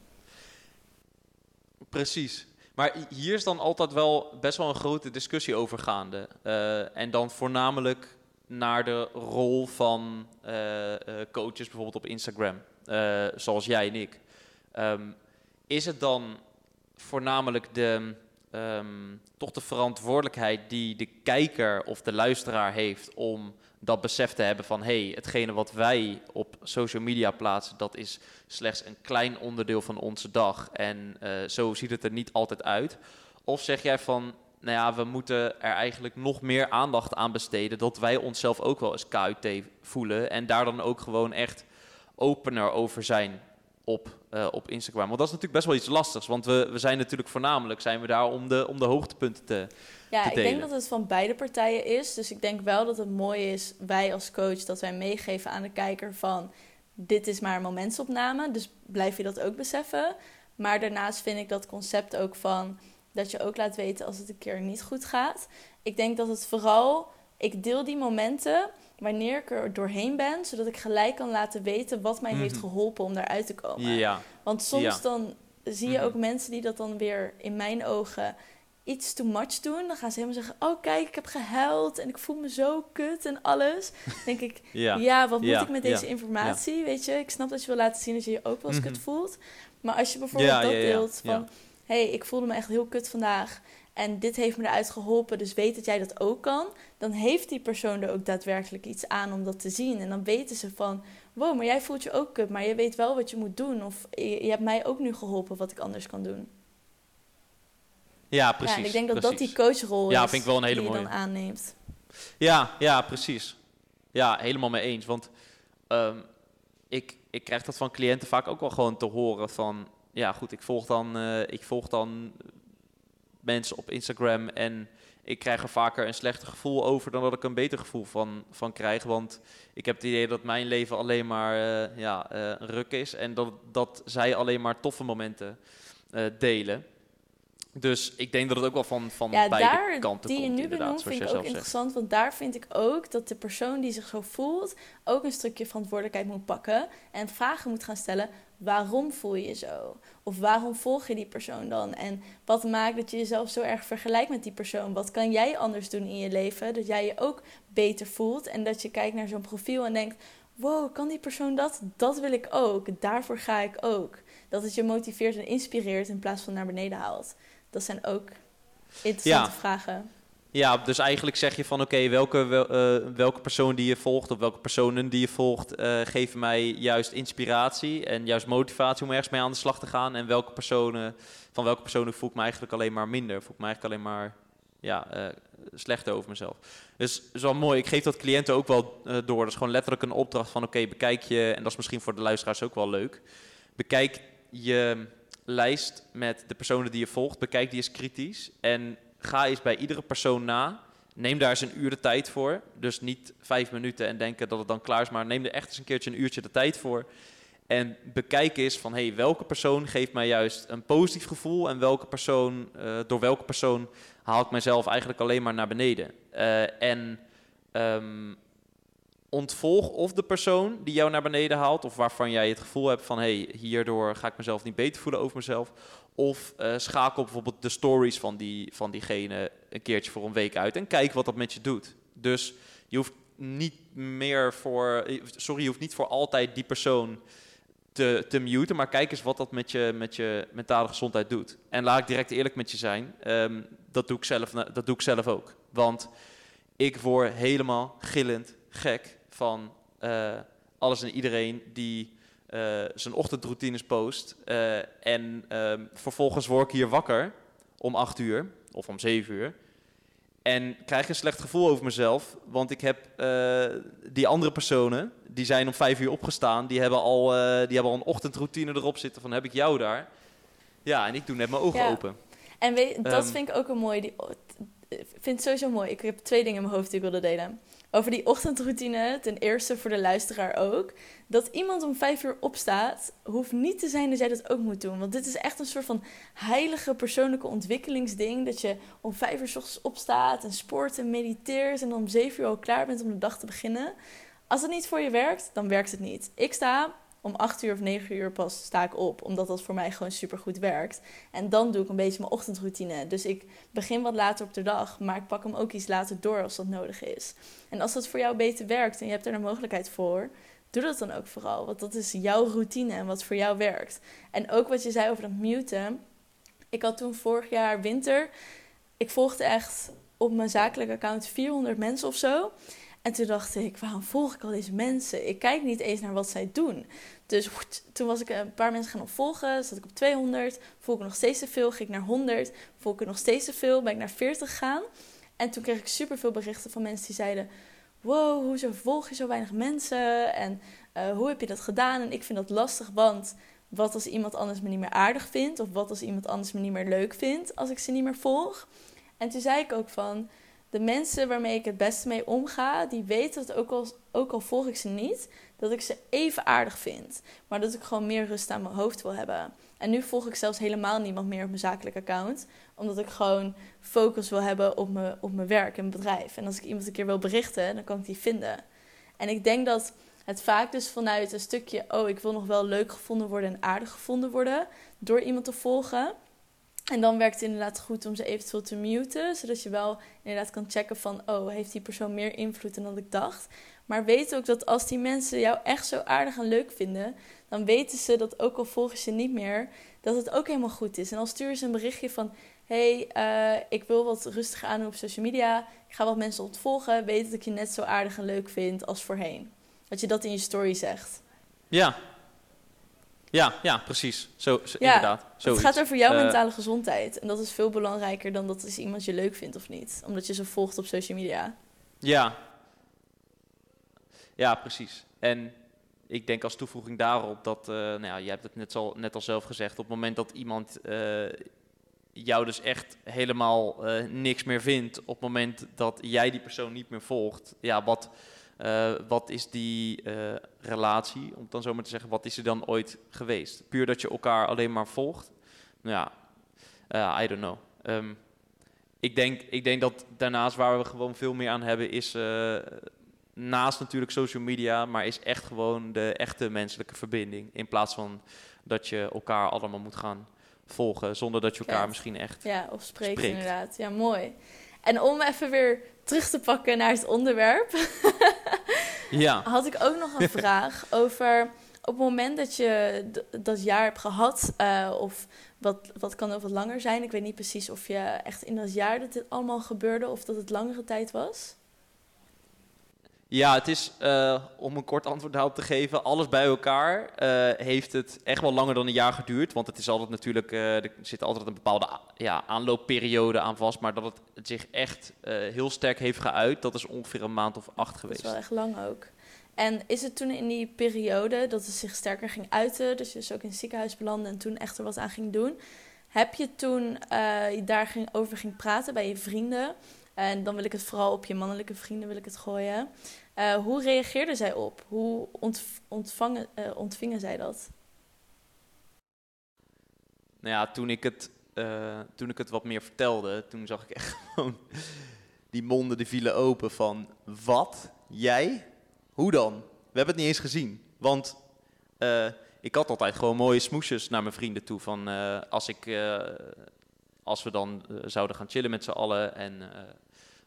Precies. Maar hi- hier is dan altijd wel best wel een grote discussie over gaande. Eh, en dan voornamelijk naar de rol van eh, eh, coaches bijvoorbeeld op Instagram, zoals jij en ik. Ehm, is het dan voornamelijk de, ehm, toch de verantwoordelijkheid die de kijker of de luisteraar heeft om dat besef te hebben van hé, hey, hetgene wat wij op social media plaatsen, dat is slechts een klein onderdeel van onze dag. En eh, zo ziet het er niet altijd uit. Of zeg jij van, nou ja, we moeten er eigenlijk nog meer aandacht aan besteden, dat wij onszelf ook wel eens KUT voelen en daar dan ook gewoon echt opener over zijn op, eh, op Instagram. Want dat is natuurlijk best wel iets lastigs, want we, we zijn natuurlijk voornamelijk zijn we daar om de, om de hoogtepunten te... Ja, te ik denk dat het van beide partijen is. Dus ik denk wel dat het mooi is, wij als coach, dat wij meegeven aan de kijker van... dit is maar een momentsopname, dus blijf je dat ook beseffen. Maar daarnaast vind ik dat concept ook van... dat je ook laat weten als het een keer niet goed gaat. Ik denk dat het vooral... Ik deel die momenten wanneer ik er doorheen ben... zodat ik gelijk kan laten weten wat mij heeft Mhm. geholpen om daaruit te komen. Ja, Want soms Ja. dan zie je Mhm. ook mensen die dat dan weer in mijn ogen iets too much doen. Dan gaan ze helemaal zeggen: Oh, kijk, ik heb gehuild en ik voel me zo kut en alles. Dan denk ik: ja. Ja, wat moet Ja, ik met deze informatie? Weet je, ik snap dat je wil laten zien dat je je ook wel eens Mhm. kut voelt. Maar als je bijvoorbeeld dat deelt van: hey, ik voelde me echt heel kut vandaag. En dit heeft me eruit geholpen, dus weet dat jij dat ook kan. Dan heeft die persoon er ook daadwerkelijk iets aan om dat te zien. En dan weten ze van, wow, maar jij voelt je ook kut, maar je weet wel wat je moet doen. Of je, je hebt mij ook nu geholpen wat ik anders kan doen. ja, precies. ja, en ik denk dat precies. dat die coachrol Ja, is vind ik wel een hele die je mooie. dan aanneemt. Ja, ja, precies. Ja, helemaal mee eens. Want ehm, ik, ik krijg dat van cliënten vaak ook wel gewoon te horen van... Ja, goed, ik volg dan, eh, ik volg dan mensen op Instagram en ik krijg er vaker een slechter gevoel over dan dat ik een beter gevoel van, van krijg. Want ik heb het idee dat mijn leven alleen maar eh, ja, eh, een ruk is en dat, dat zij alleen maar toffe momenten eh, delen. Dus ik denk dat het ook wel van, van Ja, beide daar, kanten die je komt, nu benoemt, vind ik ook zegt. interessant. Want daar vind ik ook dat de persoon die zich zo voelt... ook een stukje verantwoordelijkheid moet pakken... en vragen moet gaan stellen, waarom voel je je zo? Of waarom volg je die persoon dan? En wat maakt dat je jezelf zo erg vergelijkt met die persoon? Wat kan jij anders doen in je leven? Dat jij je ook beter voelt en dat je kijkt naar zo'n profiel en denkt... wow, kan die persoon dat? Dat wil ik ook. Daarvoor ga ik ook. Dat het je motiveert en inspireert in plaats van naar beneden haalt. Dat zijn ook interessante Ja. vragen. Ja, dus eigenlijk zeg je van oké, welke, wel- eh, welke persoon die je volgt of welke personen die je volgt eh, geven mij juist inspiratie en juist motivatie om ergens mee aan de slag te gaan. En welke personen, van welke personen voel ik me eigenlijk alleen maar minder, voel ik me eigenlijk alleen maar ja, eh, slechter over mezelf. Dus dat is wel mooi. Ik geef dat cliënten ook wel door. Dat is gewoon letterlijk een opdracht van oké, bekijk je, en dat is misschien voor de luisteraars ook wel leuk. Bekijk je lijst met de personen die je volgt, bekijk die eens kritisch. En ga eens bij iedere persoon na. Neem daar eens een uur de tijd voor. Dus niet vijf minuten en denken dat het dan klaar is, maar neem er echt eens een keertje een uurtje de tijd voor. En bekijk eens van, hey, welke persoon geeft mij juist een positief gevoel en welke persoon, eh, door welke persoon haal ik mezelf eigenlijk alleen maar naar beneden. Eh, en ehm, ontvolg of de persoon die jou naar beneden haalt, of waarvan jij het gevoel hebt van, hey, hierdoor ga ik mezelf niet beter voelen over mezelf. Of eh, schakel bijvoorbeeld de stories van, die, van diegene een keertje voor een week uit en kijk wat dat met je doet. Dus je hoeft niet meer voor, eh, sorry, je hoeft niet voor altijd die persoon te, te muten, maar kijk eens wat dat met je, met je mentale gezondheid doet. En laat ik direct eerlijk met je zijn, ehm, dat, doe ik zelf, dat doe ik zelf ook. Want ik word helemaal gillend gek van eh, alles en iedereen die eh, zijn ochtendroutines post. eh, en ehm, vervolgens word ik hier wakker om 8 uur of om 7 uur. En krijg een slecht gevoel over mezelf. Want ik heb die andere personen, die zijn om 5 uur opgestaan. Die hebben, al, die hebben al een ochtendroutine erop zitten van heb ik jou daar. Ja, en ik doe net mijn ogen Ja. open. En weet, dat Ehm. vind ik ook een mooi. Die, ik vind het sowieso mooi. Ik heb twee dingen in mijn hoofd die ik wilde delen. Over die ochtendroutine, ten eerste voor de luisteraar ook. Dat iemand om vijf uur opstaat, hoeft niet te zijn dat jij dat ook moet doen. Want dit is echt een soort van heilige persoonlijke ontwikkelingsding. Dat je om vijf uur 's ochtends opstaat en sport en mediteert. En dan om zeven uur al klaar bent om de dag te beginnen. Als het niet voor je werkt, dan werkt het niet. Ik sta om acht uur of negen uur pas sta ik op. Omdat dat voor mij gewoon super goed werkt. En dan doe ik een beetje mijn ochtendroutine. Dus ik begin wat later op de dag, maar ik pak hem ook iets later door als dat nodig is. En als dat voor jou beter werkt en je hebt er een mogelijkheid voor, doe dat dan ook vooral. Want dat is jouw routine en wat voor jou werkt. En ook wat je zei over dat muten. Ik had toen vorig jaar winter, ik volgde echt op mijn zakelijke account 400 mensen of zo. En toen dacht ik, waarom volg ik al deze mensen? Ik kijk niet eens naar wat zij doen. Dus toen was ik een paar mensen gaan opvolgen. Zat ik op 200. Volg ik nog steeds te veel. Ging ik naar 100. Volg ik nog steeds te veel. Ben ik naar 40 gegaan. En toen kreeg ik superveel berichten van mensen die zeiden... Wow, hoezo volg je zo weinig mensen? En eh, hoe heb je dat gedaan? En ik vind dat lastig, want... Wat als iemand anders me niet meer aardig vindt? Of wat als iemand anders me niet meer leuk vindt als ik ze niet meer volg? En toen zei ik ook van... De mensen waarmee ik het beste mee omga, die weten dat ook al, ook al volg ik ze niet, dat ik ze even aardig vind. Maar dat ik gewoon meer rust aan mijn hoofd wil hebben. En nu volg ik zelfs helemaal niemand meer op mijn zakelijk account. Omdat ik gewoon focus wil hebben op mijn, op mijn werk en bedrijf. En als ik iemand een keer wil berichten, dan kan ik die vinden. En ik denk dat het vaak dus vanuit een stukje... oh, ik wil nog wel leuk gevonden worden en aardig gevonden worden... door iemand te volgen... En dan werkt het inderdaad goed om ze eventueel te muten, zodat je wel inderdaad kan checken van, oh, heeft die persoon meer invloed dan ik dacht. Maar weet ook dat als die mensen jou echt zo aardig en leuk vinden, dan weten ze dat ook al volgen ze niet meer, dat het ook helemaal goed is. En dan stuur ze een berichtje van, hey, uh, ik wil wat rustiger aan op social media, ik ga wat mensen ontvolgen, weet dat ik je net zo aardig en leuk vind als voorheen. Dat je dat in je story zegt. Ja. Ja, ja, precies. Zo, zo Ja, inderdaad. Het gaat over jouw Eh, mentale gezondheid. En dat is veel belangrijker dan dat is iemand je leuk vindt of niet. Omdat je ze volgt op social media. Ja. Ja, precies. En ik denk als toevoeging daarop dat, eh nou ja, je hebt het net al, net al zelf gezegd, op het moment dat iemand eh, jou dus echt helemaal niks meer vindt, op het moment dat jij die persoon niet meer volgt, ja, wat, eh, wat is die eh, relatie, om het dan zo maar te zeggen, wat is er dan ooit geweest? Puur dat je elkaar alleen maar volgt? Nou ja, eh, I don't know. Ehm, ik, denk, ik denk dat daarnaast waar we gewoon veel meer aan hebben is, naast natuurlijk social media, maar is echt gewoon de echte menselijke verbinding. In plaats van dat je elkaar allemaal moet gaan volgen, zonder dat je elkaar misschien echt... Ja, of Spreekt. inderdaad. Ja, mooi. En om even weer terug te pakken naar het onderwerp, Ja, had ik ook nog een vraag over op het moment dat je dat jaar hebt gehad, eh, of wat, wat kan ook wat langer zijn. Ik weet niet precies of je echt in dat jaar dat dit allemaal gebeurde of dat het langere tijd was. Ja het is, eh, om een kort antwoord daarop te geven, alles bij elkaar eh, heeft het echt wel langer dan een jaar geduurd. Want het is altijd natuurlijk, eh, er zit altijd een bepaalde ja, aanloopperiode aan vast. Maar dat het, het zich echt heel sterk heeft geuit, dat is ongeveer een maand of acht Dat geweest. is wel echt lang ook. En is het toen in die periode dat het zich sterker ging uiten, dus je dus ook in het ziekenhuis belandde en toen echt er wat aan ging doen, heb je toen je daar ging, over ging praten bij je vrienden? En dan wil ik het vooral op je mannelijke vrienden wil ik het gooien. Eh, hoe reageerden zij op? Hoe ontv- ontvangen, eh, ontvingen zij dat? Nou ja, toen ik, het, eh, toen ik het wat meer vertelde, toen zag ik echt gewoon die monden die vielen open van wat? Jij? Hoe dan? We hebben het niet eens gezien. Want ik had altijd gewoon mooie smoesjes naar mijn vrienden toe. Van als, ik, als we dan zouden gaan chillen met z'n allen en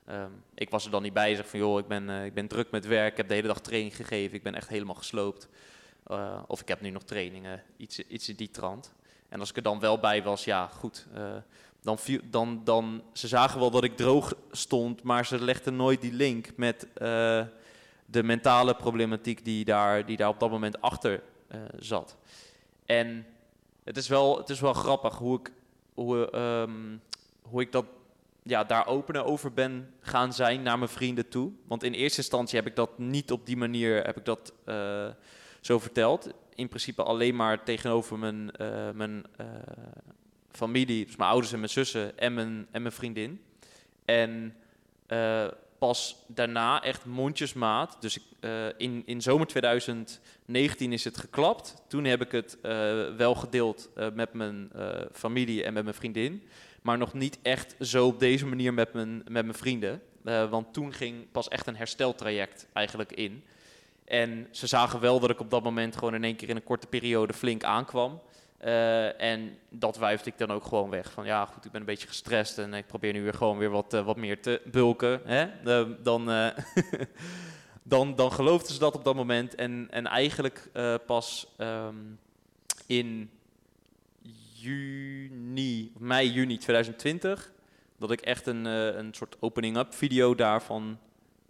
ehm, ik was er dan niet bij. Zeg van joh, ik ben, eh, ik ben druk met werk, ik heb de hele dag training gegeven, ik ben echt helemaal gesloopt. Eh, of ik heb nu nog trainingen, iets, iets in die trant. En als ik er dan wel bij was, ja, goed. eh, dan, dan, dan, ze zagen wel dat ik droog stond, maar ze legden nooit die link met de mentale problematiek die daar, die daar op dat moment achter zat. En het is wel, het is wel grappig hoe ik, hoe, ehm, hoe ik dat, ja, daar opener over ben gaan zijn naar mijn vrienden toe. Want in eerste instantie heb ik dat niet op die manier heb ik dat, eh, zo verteld in principe alleen maar tegenover mijn, eh, mijn, eh, familie, dus mijn ouders en mijn zussen en mijn, en mijn vriendin. En pas daarna echt mondjesmaat. Dus ik, in, in zomer 2019 is het geklapt. Toen heb ik het wel gedeeld met mijn familie en met mijn vriendin. Maar nog niet echt zo op deze manier met mijn, met mijn vrienden. want toen ging pas echt een hersteltraject eigenlijk in. En ze zagen wel dat ik op dat moment gewoon in één keer in een korte periode flink aankwam. Uh, en dat wuifde ik dan ook gewoon weg. Van ja, goed, ik ben een beetje gestrest en ik probeer nu weer gewoon weer wat, uh, wat meer te bulken. Hè? Dan, dan, dan geloofden ze dat op dat moment. En, en eigenlijk pas um, in juni, mei, juni 2020, dat ik echt een, een soort opening-up video daarvan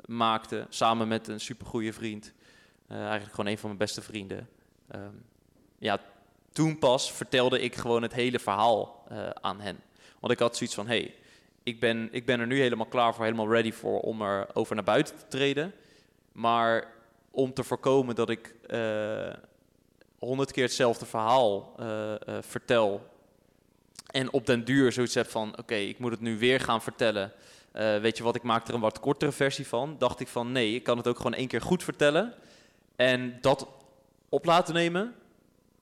maakte. Samen met een supergoeie vriend. eigenlijk gewoon een van mijn beste vrienden. Um, ja, toen pas vertelde ik gewoon het hele verhaal uh, aan hen. Want ik had zoiets van, hey, ik, ben, ik ben er nu helemaal klaar voor, helemaal ready voor om er over naar buiten te treden. Maar om te voorkomen dat ik eh, honderd keer hetzelfde verhaal uh, vertel en op den duur zoiets heb van, oké, ik moet het nu weer gaan vertellen. weet je wat, ik maak er een wat kortere versie van. Dacht ik van, nee, ik kan het ook gewoon één keer goed vertellen. En dat op laten nemen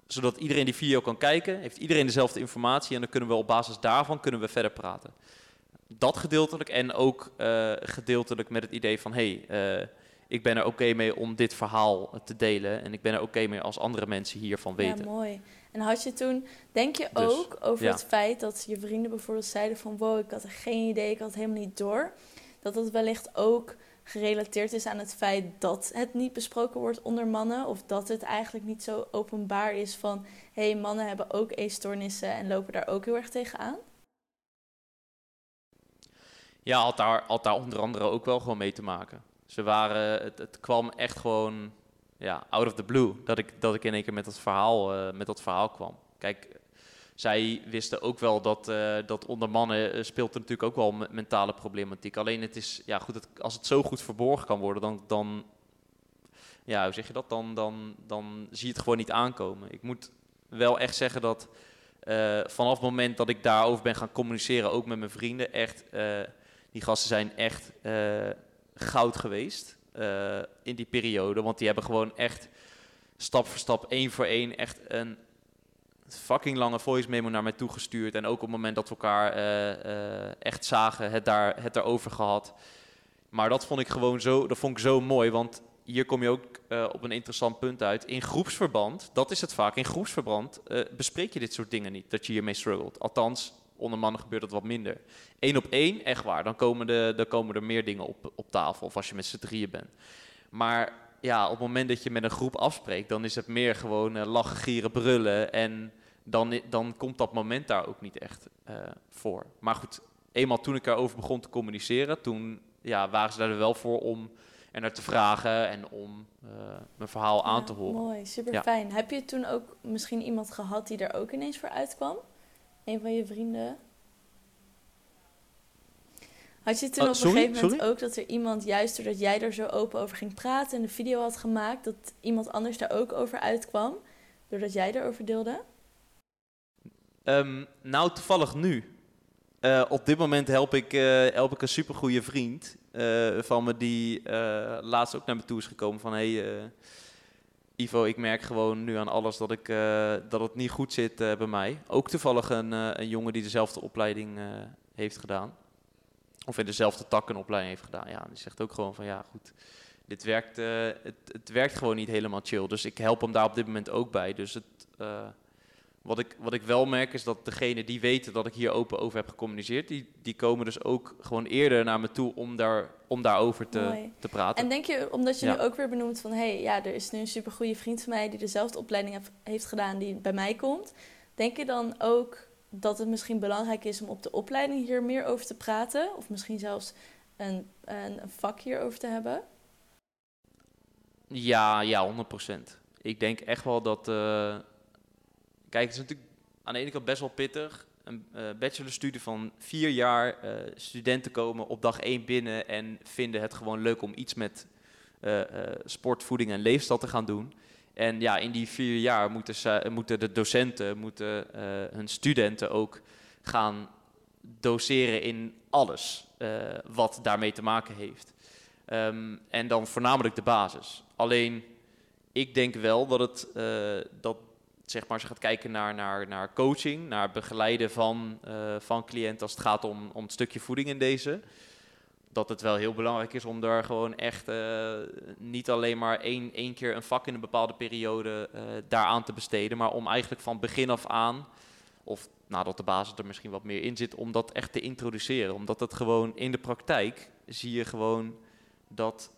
zodat iedereen die video kan kijken, heeft iedereen dezelfde informatie en dan kunnen we op basis daarvan kunnen we verder praten. Dat gedeeltelijk en ook gedeeltelijk met het idee van hey, ik ben er oké mee om dit verhaal te delen en ik ben er oké mee als andere mensen hiervan weten. Ja, mooi. En had je toen, denk je dus, ook over het feit dat je vrienden bijvoorbeeld zeiden van wow, ik had er geen idee, ik had het helemaal niet door, dat dat wellicht ook gerelateerd is aan het feit dat het niet besproken wordt onder mannen. Of dat het eigenlijk niet zo openbaar is van hé, hey, mannen hebben ook eetstoornissen en lopen daar ook heel erg tegenaan? Ja, had daar, had daar onder andere ook wel gewoon mee te maken. Ze waren, het, het kwam echt gewoon ja, out of the blue dat ik, dat ik in één keer met dat verhaal, uh, met dat verhaal kwam. Kijk, zij wisten ook wel dat, uh, dat onder mannen uh, speelt er natuurlijk ook wel mentale problematiek. Alleen het is, ja goed, als het zo goed verborgen kan worden, dan, dan ja, hoe zeg je dat? Dan, dan, dan zie je het gewoon niet aankomen. Ik moet wel echt zeggen dat vanaf het moment dat ik daarover ben gaan communiceren, ook met mijn vrienden, echt, die gasten zijn echt goud geweest in die periode. Want die hebben gewoon echt stap voor stap, één voor één, echt een fucking lange voice memo naar mij toegestuurd. En ook op het moment dat we elkaar uh, uh, echt zagen, het, daar, het erover gehad. Maar dat vond ik gewoon zo, dat vond ik zo mooi. Want hier kom je ook op een interessant punt uit. In groepsverband, dat is het vaak, in groepsverband bespreek je dit soort dingen niet. Dat je hiermee struggelt. Althans, onder mannen gebeurt dat wat minder. Eén op één, echt waar. Dan komen, de, dan komen er meer dingen op, op tafel. Of als je met z'n drieën bent. Maar ja, op het moment dat je met een groep afspreekt, dan is het meer gewoon uh, lachen, gieren, brullen. En dan, dan komt dat moment daar ook niet echt uh, voor. Maar goed, eenmaal toen ik erover begon te communiceren, toen ja, waren ze daar wel voor om er naar te vragen en om uh, mijn verhaal aan te horen. Mooi, super ja. fijn. Heb je toen ook misschien iemand gehad die er ook ineens voor uitkwam? Een van je vrienden? Had je toen oh, op een gegeven moment ook dat er iemand, juist doordat jij er zo open over ging praten en de video had gemaakt, dat iemand anders daar ook over uitkwam, doordat jij erover deelde? Um, nou, toevallig nu. Uh, op dit moment help ik, uh, help ik een supergoeie vriend uh, van me die laatst ook naar me toe is gekomen van hey Ivo, ik merk gewoon nu aan alles dat, ik, dat het niet goed zit bij mij. Ook toevallig een, een jongen die dezelfde opleiding heeft gedaan of in dezelfde tak een opleiding heeft gedaan. Ja, die zegt ook gewoon van ja, goed, dit werkt, het, het, werkt gewoon niet helemaal chill. Dus ik help hem daar op dit moment ook bij. Dus het, wat, ik, wat ik wel merk is dat degene die weten dat ik hier open over heb gecommuniceerd, die, die komen dus ook gewoon eerder naar me toe om, daar, om daarover te, te praten. En denk je, omdat je ja. nu ook weer benoemt van hé, hey, ja, er is nu een supergoeie vriend van mij die dezelfde opleiding heeft gedaan die bij mij komt. Denk je dan ook dat het misschien belangrijk is om op de opleiding hier meer over te praten. Of misschien zelfs een, een, een vak hierover te hebben? Ja, ja, 100%. Ik denk echt wel dat. Uh, kijk, het is natuurlijk aan de ene kant best wel pittig. Een uh, bachelorstudie van vier jaar. Uh, studenten komen op dag één binnen en vinden het gewoon leuk om iets met sport, voeding en leefstijl te gaan doen. En ja, in die vier jaar moeten, ze, moeten de docenten, moeten uh, hun studenten ook gaan doseren in alles uh, wat daarmee te maken heeft. Um, en dan voornamelijk de basis. Alleen, ik denk wel dat het, uh, dat zeg maar, je gaat kijken naar, naar, naar coaching, naar begeleiden van, van cliënten als het gaat om, om het stukje voeding in deze, dat het wel heel belangrijk is om daar gewoon echt uh, niet alleen maar één, één keer een vak in een bepaalde periode uh, daaraan te besteden, maar om eigenlijk van begin af aan, of nadat de basis er misschien wat meer in zit, om dat echt te introduceren. Omdat het gewoon in de praktijk zie je gewoon dat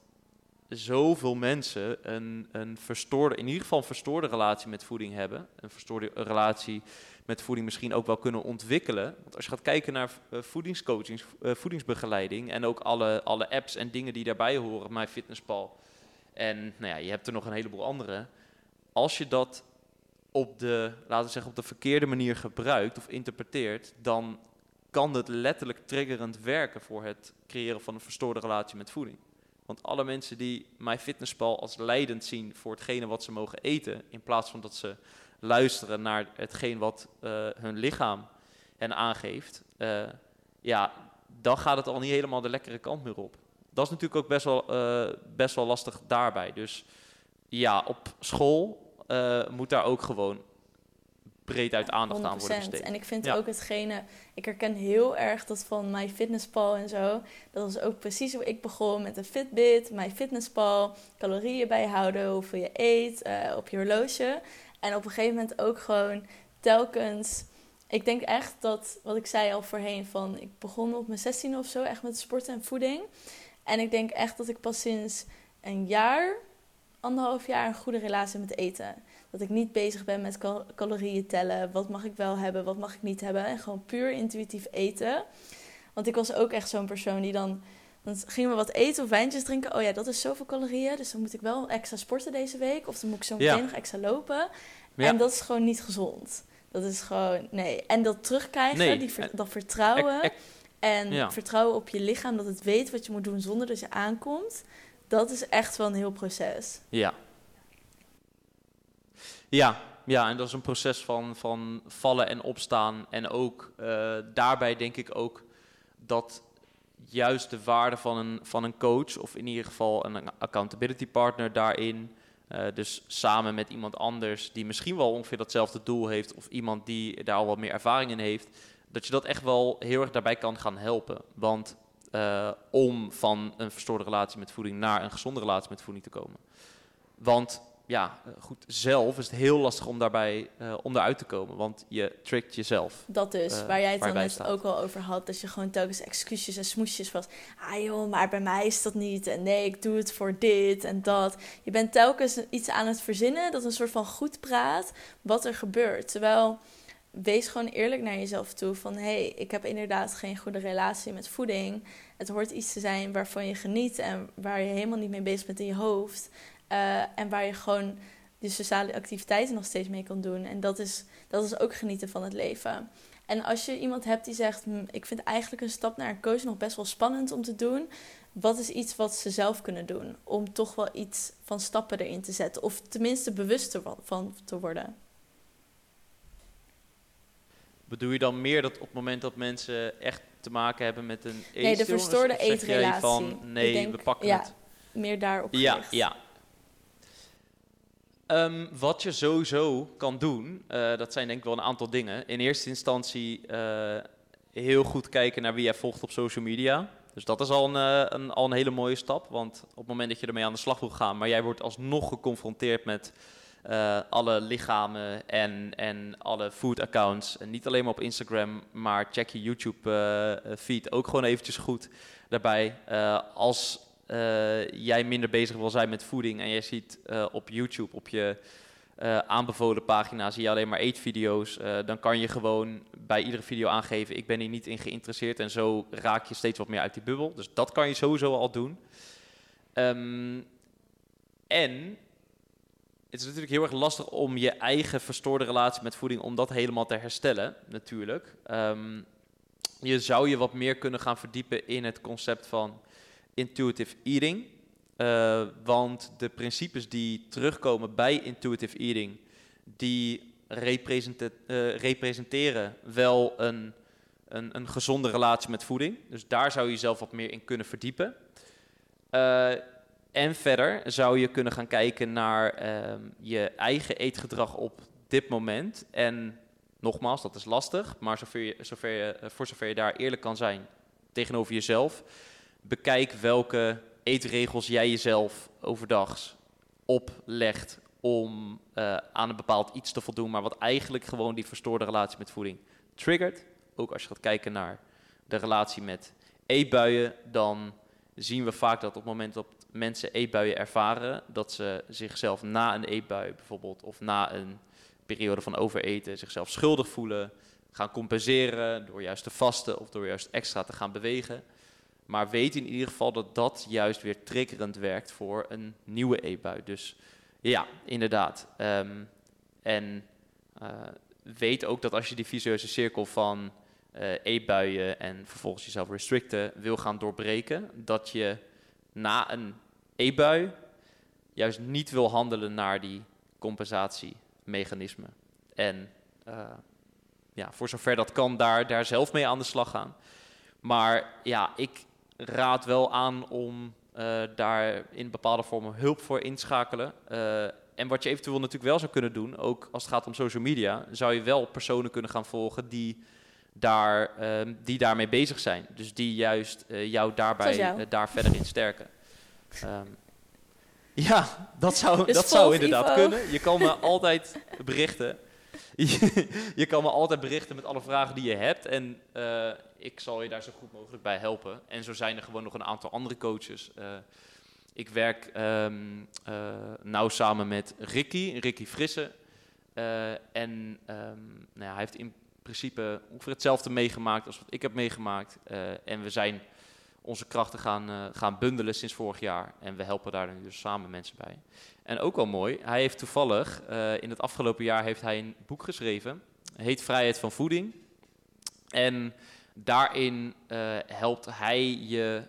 zoveel mensen een, een verstoorde, in ieder geval een verstoorde relatie met voeding hebben. Een verstoorde relatie met voeding misschien ook wel kunnen ontwikkelen. Want als je gaat kijken naar uh, voedingscoaching, uh, voedingsbegeleiding en ook alle, alle apps en dingen die daarbij horen, MyFitnessPal. En nou ja, je hebt er nog een heleboel andere. Als je dat op de, laten we zeggen, op de verkeerde manier gebruikt of interpreteert, dan kan het letterlijk triggerend werken voor het creëren van een verstoorde relatie met voeding. Want alle mensen die MyFitnessPal als leidend zien voor hetgene wat ze mogen eten, in plaats van dat ze luisteren naar hetgeen wat uh, hun lichaam hen aangeeft, uh, ja, dan gaat het al niet helemaal de lekkere kant meer op. Dat is natuurlijk ook best wel, uh, best wel lastig daarbij. Dus ja, op school moet daar ook gewoon breed uit aandacht 100%. aan worden besteed. En ik vind ja. ook hetgene, ik herken heel erg dat van MyFitnessPal en zo. Dat was ook precies hoe ik begon met een Fitbit, MyFitnessPal, calorieën bijhouden, hoeveel je eet, uh, op je horloge. En op een gegeven moment ook gewoon telkens. Ik denk echt dat, wat ik zei al voorheen, van ik begon op mijn 16 of zo echt met sport en voeding. En ik denk echt dat ik pas sinds een jaar, anderhalf jaar, een goede relatie met eten. Dat ik niet bezig ben met cal calorieën tellen. Wat mag ik wel hebben, wat mag ik niet hebben. En gewoon puur intuïtief eten. Want ik was ook echt zo'n persoon die dan dan gingen we wat eten of wijntjes drinken. Oh ja, dat is zoveel calorieën. Dus dan moet ik wel extra sporten deze week. Of dan moet ik zo meteen ja. nog extra lopen. Ja. En dat is gewoon niet gezond. Dat is gewoon, nee. En dat terugkrijgen, nee. die ver, dat vertrouwen. En ja. vertrouwen op je lichaam, dat het weet wat je moet doen zonder dat je aankomt. Dat is echt wel een heel proces. Ja. Ja, ja, en dat is een proces van, van vallen en opstaan. En ook uh, daarbij denk ik ook dat juist de waarde van een, van een coach, of in ieder geval een accountability partner daarin. Uh, dus samen met iemand anders die misschien wel ongeveer datzelfde doel heeft, of iemand die daar al wat meer ervaring in heeft, dat je dat echt wel heel erg daarbij kan gaan helpen. Want uh, om van een verstoorde relatie met voeding naar een gezonde relatie met voeding te komen. Want ja, eh, goed, zelf is het heel lastig om daarbij uh, om daaruit te komen, want je trickt jezelf. Dat dus, uh, waar jij het dan net ook al over had, dat je gewoon telkens excuses en smoesjes was. Ah joh, maar bij mij is dat niet. En nee, ik doe het voor dit en dat. Je bent telkens iets aan het verzinnen dat een soort van goed praat wat er gebeurt. Terwijl, wees gewoon eerlijk naar jezelf toe van... hé, hey, ik heb inderdaad geen goede relatie met voeding. Het hoort iets te zijn waarvan je geniet en waar je helemaal niet mee bezig bent in je hoofd... Uh, en waar je gewoon die sociale activiteiten nog steeds mee kan doen. En dat is, dat is ook genieten van het leven. En als je iemand hebt die zegt: hm, Ik vind eigenlijk een stap naar een coach nog best wel spannend om te doen. Wat is iets wat ze zelf kunnen doen om toch wel iets van stappen erin te zetten? Of tenminste bewuster van te worden? Bedoel je dan meer dat op het moment dat mensen echt te maken hebben met een eetstoornis? Nee, de verstoorde eetrelatie. van nee, denk, we pakken ja, het. meer daarop Ja, ja, Um, wat je sowieso kan doen, uh, dat zijn denk ik wel een aantal dingen. In eerste instantie uh, heel goed kijken naar wie jij volgt op social media. Dus dat is al een, uh, een, al een hele mooie stap. Want op het moment dat je ermee aan de slag wil gaan, maar jij wordt alsnog geconfronteerd met alle lichamen en, en alle food accounts. En niet alleen maar op Instagram, maar check je YouTube feed ook gewoon eventjes goed daarbij. als uh, jij minder bezig wil zijn met voeding en jij ziet uh, op YouTube, op je uh, aanbevolen pagina, zie je alleen maar eetvideo's, dan kan je gewoon bij iedere video aangeven, ik ben hier niet in geïnteresseerd en zo raak je steeds wat meer uit die bubbel. Dus dat kan je sowieso al doen. Um, en het is natuurlijk heel erg lastig om je eigen verstoorde relatie met voeding, om dat helemaal te herstellen, natuurlijk. Um, je zou je wat meer kunnen gaan verdiepen in het concept van intuitive eating. Uh, want de principes die terugkomen bij intuitive eating, die uh, representeren wel een, een, een, gezonde relatie met voeding. Dus daar zou je jezelf wat meer in kunnen verdiepen. Uh, en verder zou je kunnen gaan kijken naar ehm, je eigen eetgedrag op dit moment. En nogmaals, dat is lastig, maar zover je, zover je, voor zover je daar eerlijk kan zijn tegenover jezelf, bekijk welke eetregels jij jezelf overdags oplegt om uh, aan een bepaald iets te voldoen, maar wat eigenlijk gewoon die verstoorde relatie met voeding triggert. Ook als je gaat kijken naar de relatie met eetbuien, dan zien we vaak dat op het moment dat mensen eetbuien ervaren, dat ze zichzelf na een eetbui bijvoorbeeld, of na een periode van overeten, zichzelf schuldig voelen, gaan compenseren door juist te vasten of door juist extra te gaan bewegen. Maar weet in ieder geval dat dat juist weer triggerend werkt voor een nieuwe eetbui. Dus ja, inderdaad. Ehm, en uh, weet ook dat als je die visueuze cirkel van uh, eetbuien en vervolgens jezelf restricten wil gaan doorbreken, dat je na een eetbui juist niet wil handelen naar die compensatiemechanisme. En uh, ja, voor zover dat kan, daar, daar zelf mee aan de slag gaan. Maar ja, ik raad wel aan om uh, daar in bepaalde vormen hulp voor inschakelen. Uh, en wat je eventueel natuurlijk wel zou kunnen doen, ook als het gaat om social media, zou je wel personen kunnen gaan volgen die, daar, uh, die daarmee bezig zijn. Dus die juist jou daarbij jou. daar verder in sterken. Um, ja, dat zou, dus dat zou inderdaad kunnen. Je kan me altijd berichten. je kan me altijd berichten met alle vragen die je hebt. En uh, ik zal je daar zo goed mogelijk bij helpen. En zo zijn er gewoon nog een aantal andere coaches. Uh, ik werk um, nauw samen met Ricky, Ricky Frisse. en um, nou ja, hij heeft in principe ongeveer hetzelfde meegemaakt als wat ik heb meegemaakt. en we zijn onze krachten gaan, gaan bundelen sinds vorig jaar. En we helpen daar nu dus samen mensen bij. En ook wel mooi, hij heeft toevallig, uh, in het afgelopen jaar heeft hij een boek geschreven. Heet Vrijheid van Voeding. En daarin uh, helpt hij je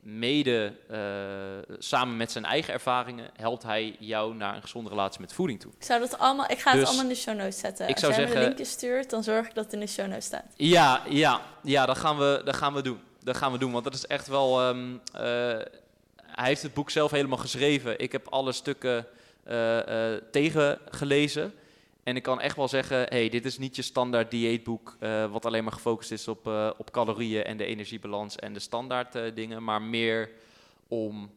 mede, samen met zijn eigen ervaringen, helpt hij jou naar een gezonde relatie met voeding toe. Ik, zou dat allemaal, ik ga het dus allemaal in de show notes zetten. Ik Als zou jij zeggen, me een linkje stuurt, dan zorg ik dat het in de show notes staat. Ja, ja, ja dat, gaan we, dat gaan we doen dat gaan we doen. Want dat is echt wel. Um, uh, hij heeft het boek zelf helemaal geschreven. Ik heb alle stukken uh, uh, tegengelezen. En ik kan echt wel zeggen: hey, dit is niet je standaard dieetboek. wat alleen maar gefocust is op, op calorieën en de energiebalans en de standaard dingen. Maar meer om.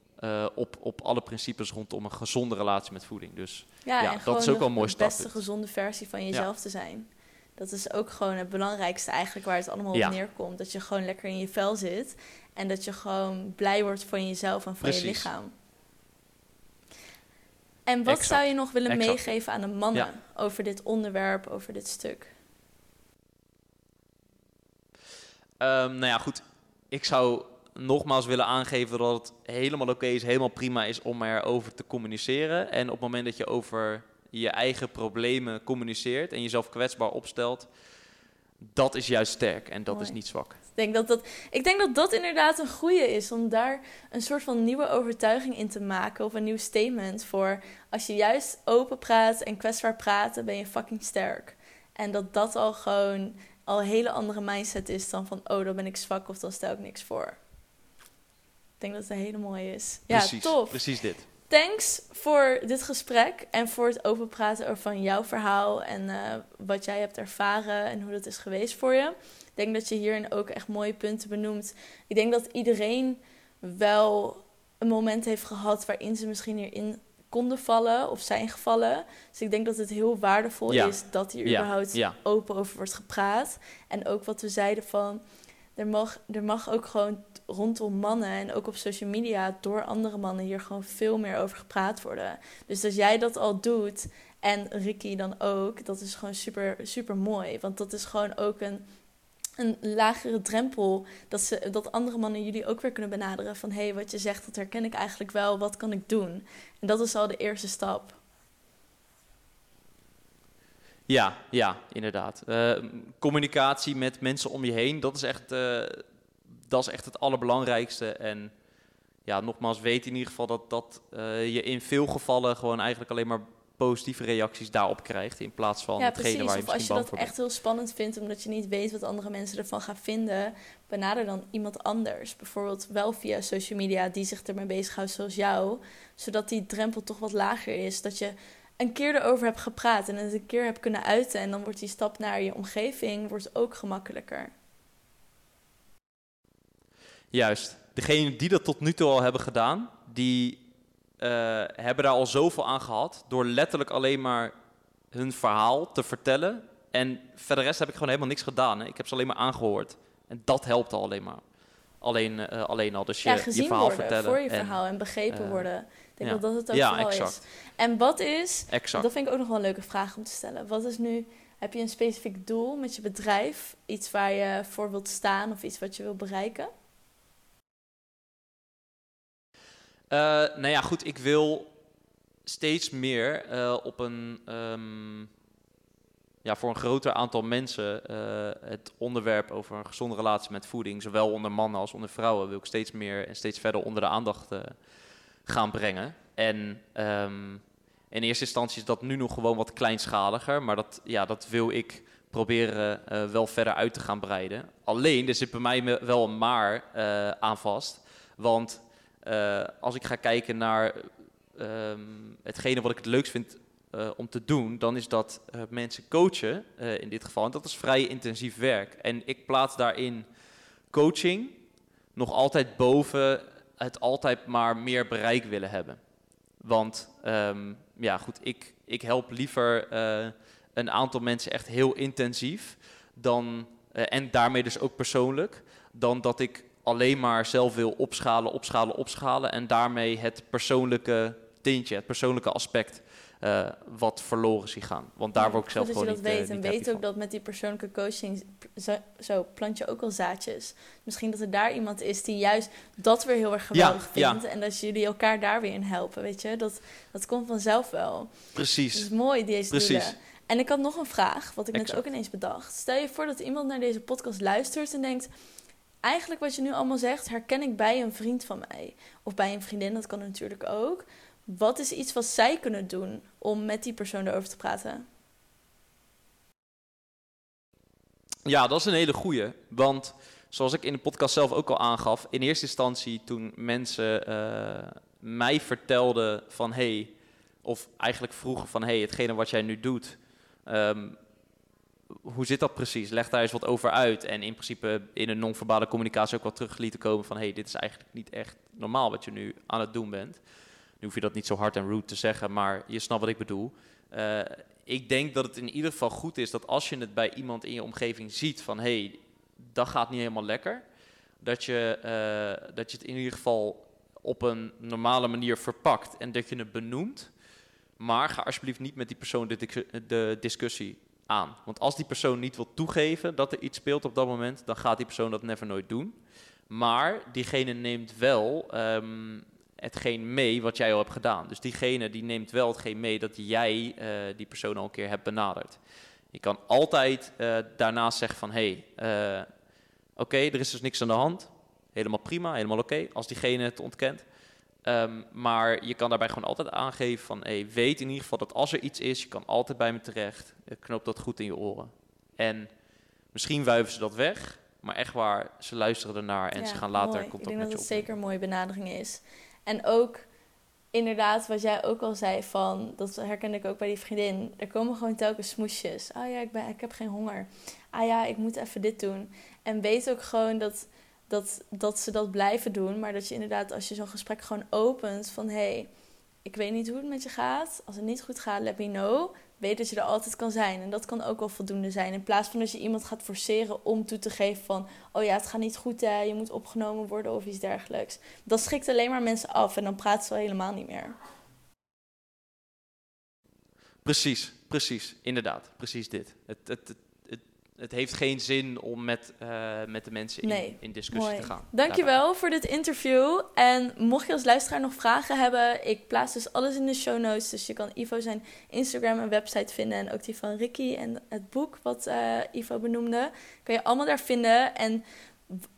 op, op alle principes rondom een gezonde relatie met voeding. Dus ja, ja dat is ook wel een mooi stap. De beste gezonde versie van jezelf ja. te zijn. Dat is ook gewoon het belangrijkste eigenlijk waar het allemaal op neerkomt. Dat je gewoon lekker in je vel zit. En dat je gewoon blij wordt van jezelf en van Precies. je lichaam. En wat exact. zou je nog willen exact. meegeven aan de mannen ja. over dit onderwerp, over dit stuk? Um, nou ja, goed. Ik zou nogmaals willen aangeven dat het helemaal oké okay is, helemaal prima is om erover te communiceren. En op het moment dat je over je eigen problemen communiceert en jezelf kwetsbaar opstelt, dat is juist sterk en dat Mooi. is niet zwak. Ik denk dat dat, ik denk dat dat inderdaad een goede is om daar een soort van nieuwe overtuiging in te maken of een nieuw statement voor. Als je juist open praat en kwetsbaar praat, dan ben je fucking sterk. En dat dat al gewoon al een hele andere mindset is dan van, oh, dan ben ik zwak of dan stel ik niks voor. Ik denk dat het een hele mooie is. Precies, ja, tof. Precies dit. Thanks voor dit gesprek en voor het openpraten over van jouw verhaal en uh, wat jij hebt ervaren en hoe dat is geweest voor je. Ik denk dat je hierin ook echt mooie punten benoemt. Ik denk dat iedereen wel een moment heeft gehad waarin ze misschien hierin konden vallen of zijn gevallen. Dus ik denk dat het heel waardevol ja. is dat hier ja. überhaupt ja. open over wordt gepraat. En ook wat we zeiden van, er mag, er mag ook gewoon rondom mannen en ook op social media door andere mannen hier gewoon veel meer over gepraat worden. Dus als jij dat al doet en Ricky dan ook, dat is gewoon super, super mooi. Want dat is gewoon ook een, een lagere drempel dat, ze, dat andere mannen jullie ook weer kunnen benaderen van hé, hey, wat je zegt, dat herken ik eigenlijk wel, wat kan ik doen? En dat is al de eerste stap. Ja, ja, inderdaad. Uh, communicatie met mensen om je heen, dat is echt, uh, dat is echt het allerbelangrijkste. En ja, nogmaals, weet in ieder geval dat, dat je in veel gevallen gewoon eigenlijk alleen maar positieve reacties daarop krijgt. In plaats van ja, hetgene precies. waar je of als je dat echt heel spannend vindt, omdat je niet weet wat andere mensen ervan gaan vinden, benader dan iemand anders. Bijvoorbeeld wel via social media die zich ermee bezighoudt zoals jou. Zodat die drempel toch wat lager is. Dat je een keer erover hebt gepraat en het een keer hebt kunnen uiten. En dan wordt die stap naar je omgeving wordt ook gemakkelijker. Juist. Degenen die dat tot nu toe al hebben gedaan, die uh, hebben daar al zoveel aan gehad. Door letterlijk alleen maar hun verhaal te vertellen. En verder rest heb ik gewoon helemaal niks gedaan. Hè. Ik heb ze alleen maar aangehoord. En dat helpt al alleen maar. Alleen, uh, alleen al. Dus je, ja, gezien je verhaal worden vertellen. voor je verhaal en begrepen uh, worden. Denk ja. dat dat het ook ja, vooral exact. is. En wat is, exact. dat vind ik ook nog wel een leuke vraag om te stellen. Wat is nu, heb je een specifiek doel met je bedrijf? Iets waar je voor wilt staan of iets wat je wilt bereiken? Uh, nou ja, goed, ik wil steeds meer uh, op een, um, ja, voor een groter aantal mensen uh, het onderwerp over een gezonde relatie met voeding, zowel onder mannen als onder vrouwen, wil ik steeds meer en steeds verder onder de aandacht gaan brengen. En um, in eerste instantie is dat nu nog gewoon wat kleinschaliger, maar dat, ja, dat wil ik proberen wel verder uit te gaan breiden. Alleen, er zit bij mij wel een maar aan vast, want uh, als ik ga kijken naar um, hetgene wat ik het leukst vind om te doen, dan is dat mensen coachen in dit geval. En dat is vrij intensief werk. En ik plaats daarin coaching nog altijd boven het altijd maar meer bereik willen hebben. Want um, ja, goed, ik, ik help liever een aantal mensen echt heel intensief dan, en daarmee dus ook persoonlijk, dan dat ik alleen maar zelf wil opschalen, opschalen, opschalen. En daarmee het persoonlijke tintje, het persoonlijke aspect uh, wat verloren zie gaan. Want daar word ik zelf gewoon niet dat weet. uh, en weet ook van. dat met die persoonlijke coaching, zo, plant je ook al zaadjes. Misschien dat er daar iemand is die juist dat weer heel erg geweldig Ja, vindt. En dat jullie elkaar daar weer in helpen, weet je. Dat, dat komt vanzelf wel. Precies. Dat is mooi, deze Precies. doelen. En ik had nog een vraag, wat ik net ook ineens bedacht. Stel je voor dat iemand naar deze podcast luistert en denkt eigenlijk wat je nu allemaal zegt, herken ik bij een vriend van mij. Of bij een vriendin, dat kan natuurlijk ook. Wat is iets wat zij kunnen doen om met die persoon erover te praten? Ja, dat is een hele goeie. Want zoals ik in de podcast zelf ook al aangaf, in eerste instantie toen mensen uh, mij vertelden van hey, of eigenlijk vroegen van hey, hetgene wat jij nu doet, um, hoe zit dat precies? Leg daar eens wat over uit. En in principe in een non-verbale communicatie ook wel terug lieten komen van... hey, dit is eigenlijk niet echt normaal wat je nu aan het doen bent. Nu hoef je dat niet zo hard en rude te zeggen, maar je snapt wat ik bedoel. Uh, ik denk dat het in ieder geval goed is dat als je het bij iemand in je omgeving ziet van... hé, hey, dat gaat niet helemaal lekker. Dat je, uh, dat je het in ieder geval op een normale manier verpakt en dat je het benoemt. Maar ga alsjeblieft niet met die persoon de, discussie aan. Want als die persoon niet wil toegeven dat er iets speelt op dat moment, dan gaat die persoon dat never nooit doen. Maar diegene neemt wel um, hetgeen mee wat jij al hebt gedaan. Dus diegene die neemt wel hetgeen mee dat jij uh, die persoon al een keer hebt benaderd. Je kan altijd uh, daarnaast zeggen van, hé, hey, uh, oké, okay, er is dus niks aan de hand. Helemaal prima, helemaal oké, okay, als diegene het ontkent. Um, maar je kan daarbij gewoon altijd aangeven van, hey, weet in ieder geval dat als er iets is, je kan altijd bij me terecht. Knoop dat goed in je oren. En misschien wuiven ze dat weg, maar echt waar, ze luisteren ernaar en Ja, ze gaan later mooi. contact Ik denk met dat je het zeker een mooie benadering is. En ook inderdaad, wat jij ook al zei van, dat herkende ik ook bij die vriendin. Er komen gewoon telkens smoesjes. Ah ja, ik, ben, ik heb geen honger. Ah ja, ik moet even dit doen. En weet ook gewoon dat, dat, dat ze dat blijven doen. Maar dat je inderdaad, als je zo'n gesprek gewoon opent van... hé, hey, ik weet niet hoe het met je gaat. Als het niet goed gaat, let me know. Weet dat je er altijd kan zijn. En dat kan ook wel voldoende zijn. In plaats van dat je iemand gaat forceren om toe te geven van... oh ja, het gaat niet goed, hè, je moet opgenomen worden of iets dergelijks. Dat schrikt alleen maar mensen af en dan praten ze al helemaal niet meer. Precies, precies, inderdaad, precies dit. Het, het, het, heeft geen zin om met, uh, met de mensen in, Nee, in discussie Mooi. te gaan. Dankjewel Daarbij. voor dit interview. En mocht je als luisteraar nog vragen hebben, ik plaats dus alles in de show notes. Dus je kan Ivo zijn Instagram en website vinden. En ook die van Ricky en het boek wat uh, Ivo benoemde. Kan je allemaal daar vinden. En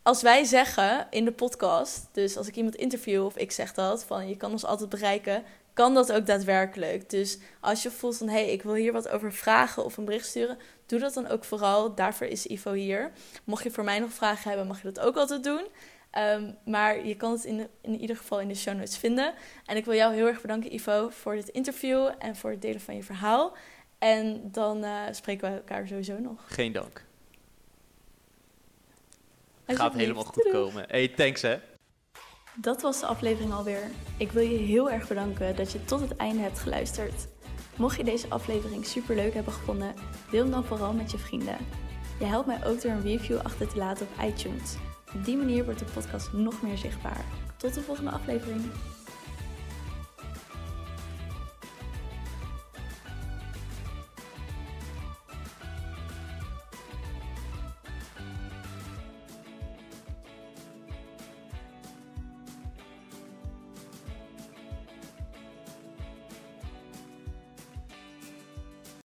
als wij zeggen in de podcast, dus als ik iemand interview of ik zeg dat, van je kan ons altijd bereiken, kan dat ook daadwerkelijk. Dus als je voelt van hé, hey, ik wil hier wat over vragen of een bericht sturen, doe dat dan ook vooral. Daarvoor is Ivo hier. Mocht je voor mij nog vragen hebben, mag je dat ook altijd doen. Ehm, maar je kan het in, in ieder geval in de show notes vinden. En ik wil jou heel erg bedanken, Ivo, voor dit interview en voor het delen van je verhaal. En dan uh, spreken we elkaar sowieso nog. Geen dank. Gaat helemaal goed komen. Hey, thanks hè. Dat was de aflevering alweer. Ik wil je heel erg bedanken dat je tot het einde hebt geluisterd. Mocht je deze aflevering super leuk hebben gevonden, deel hem dan vooral met je vrienden. Je helpt mij ook door een review achter te laten op iTunes. Op die manier wordt de podcast nog meer zichtbaar. Tot de volgende aflevering.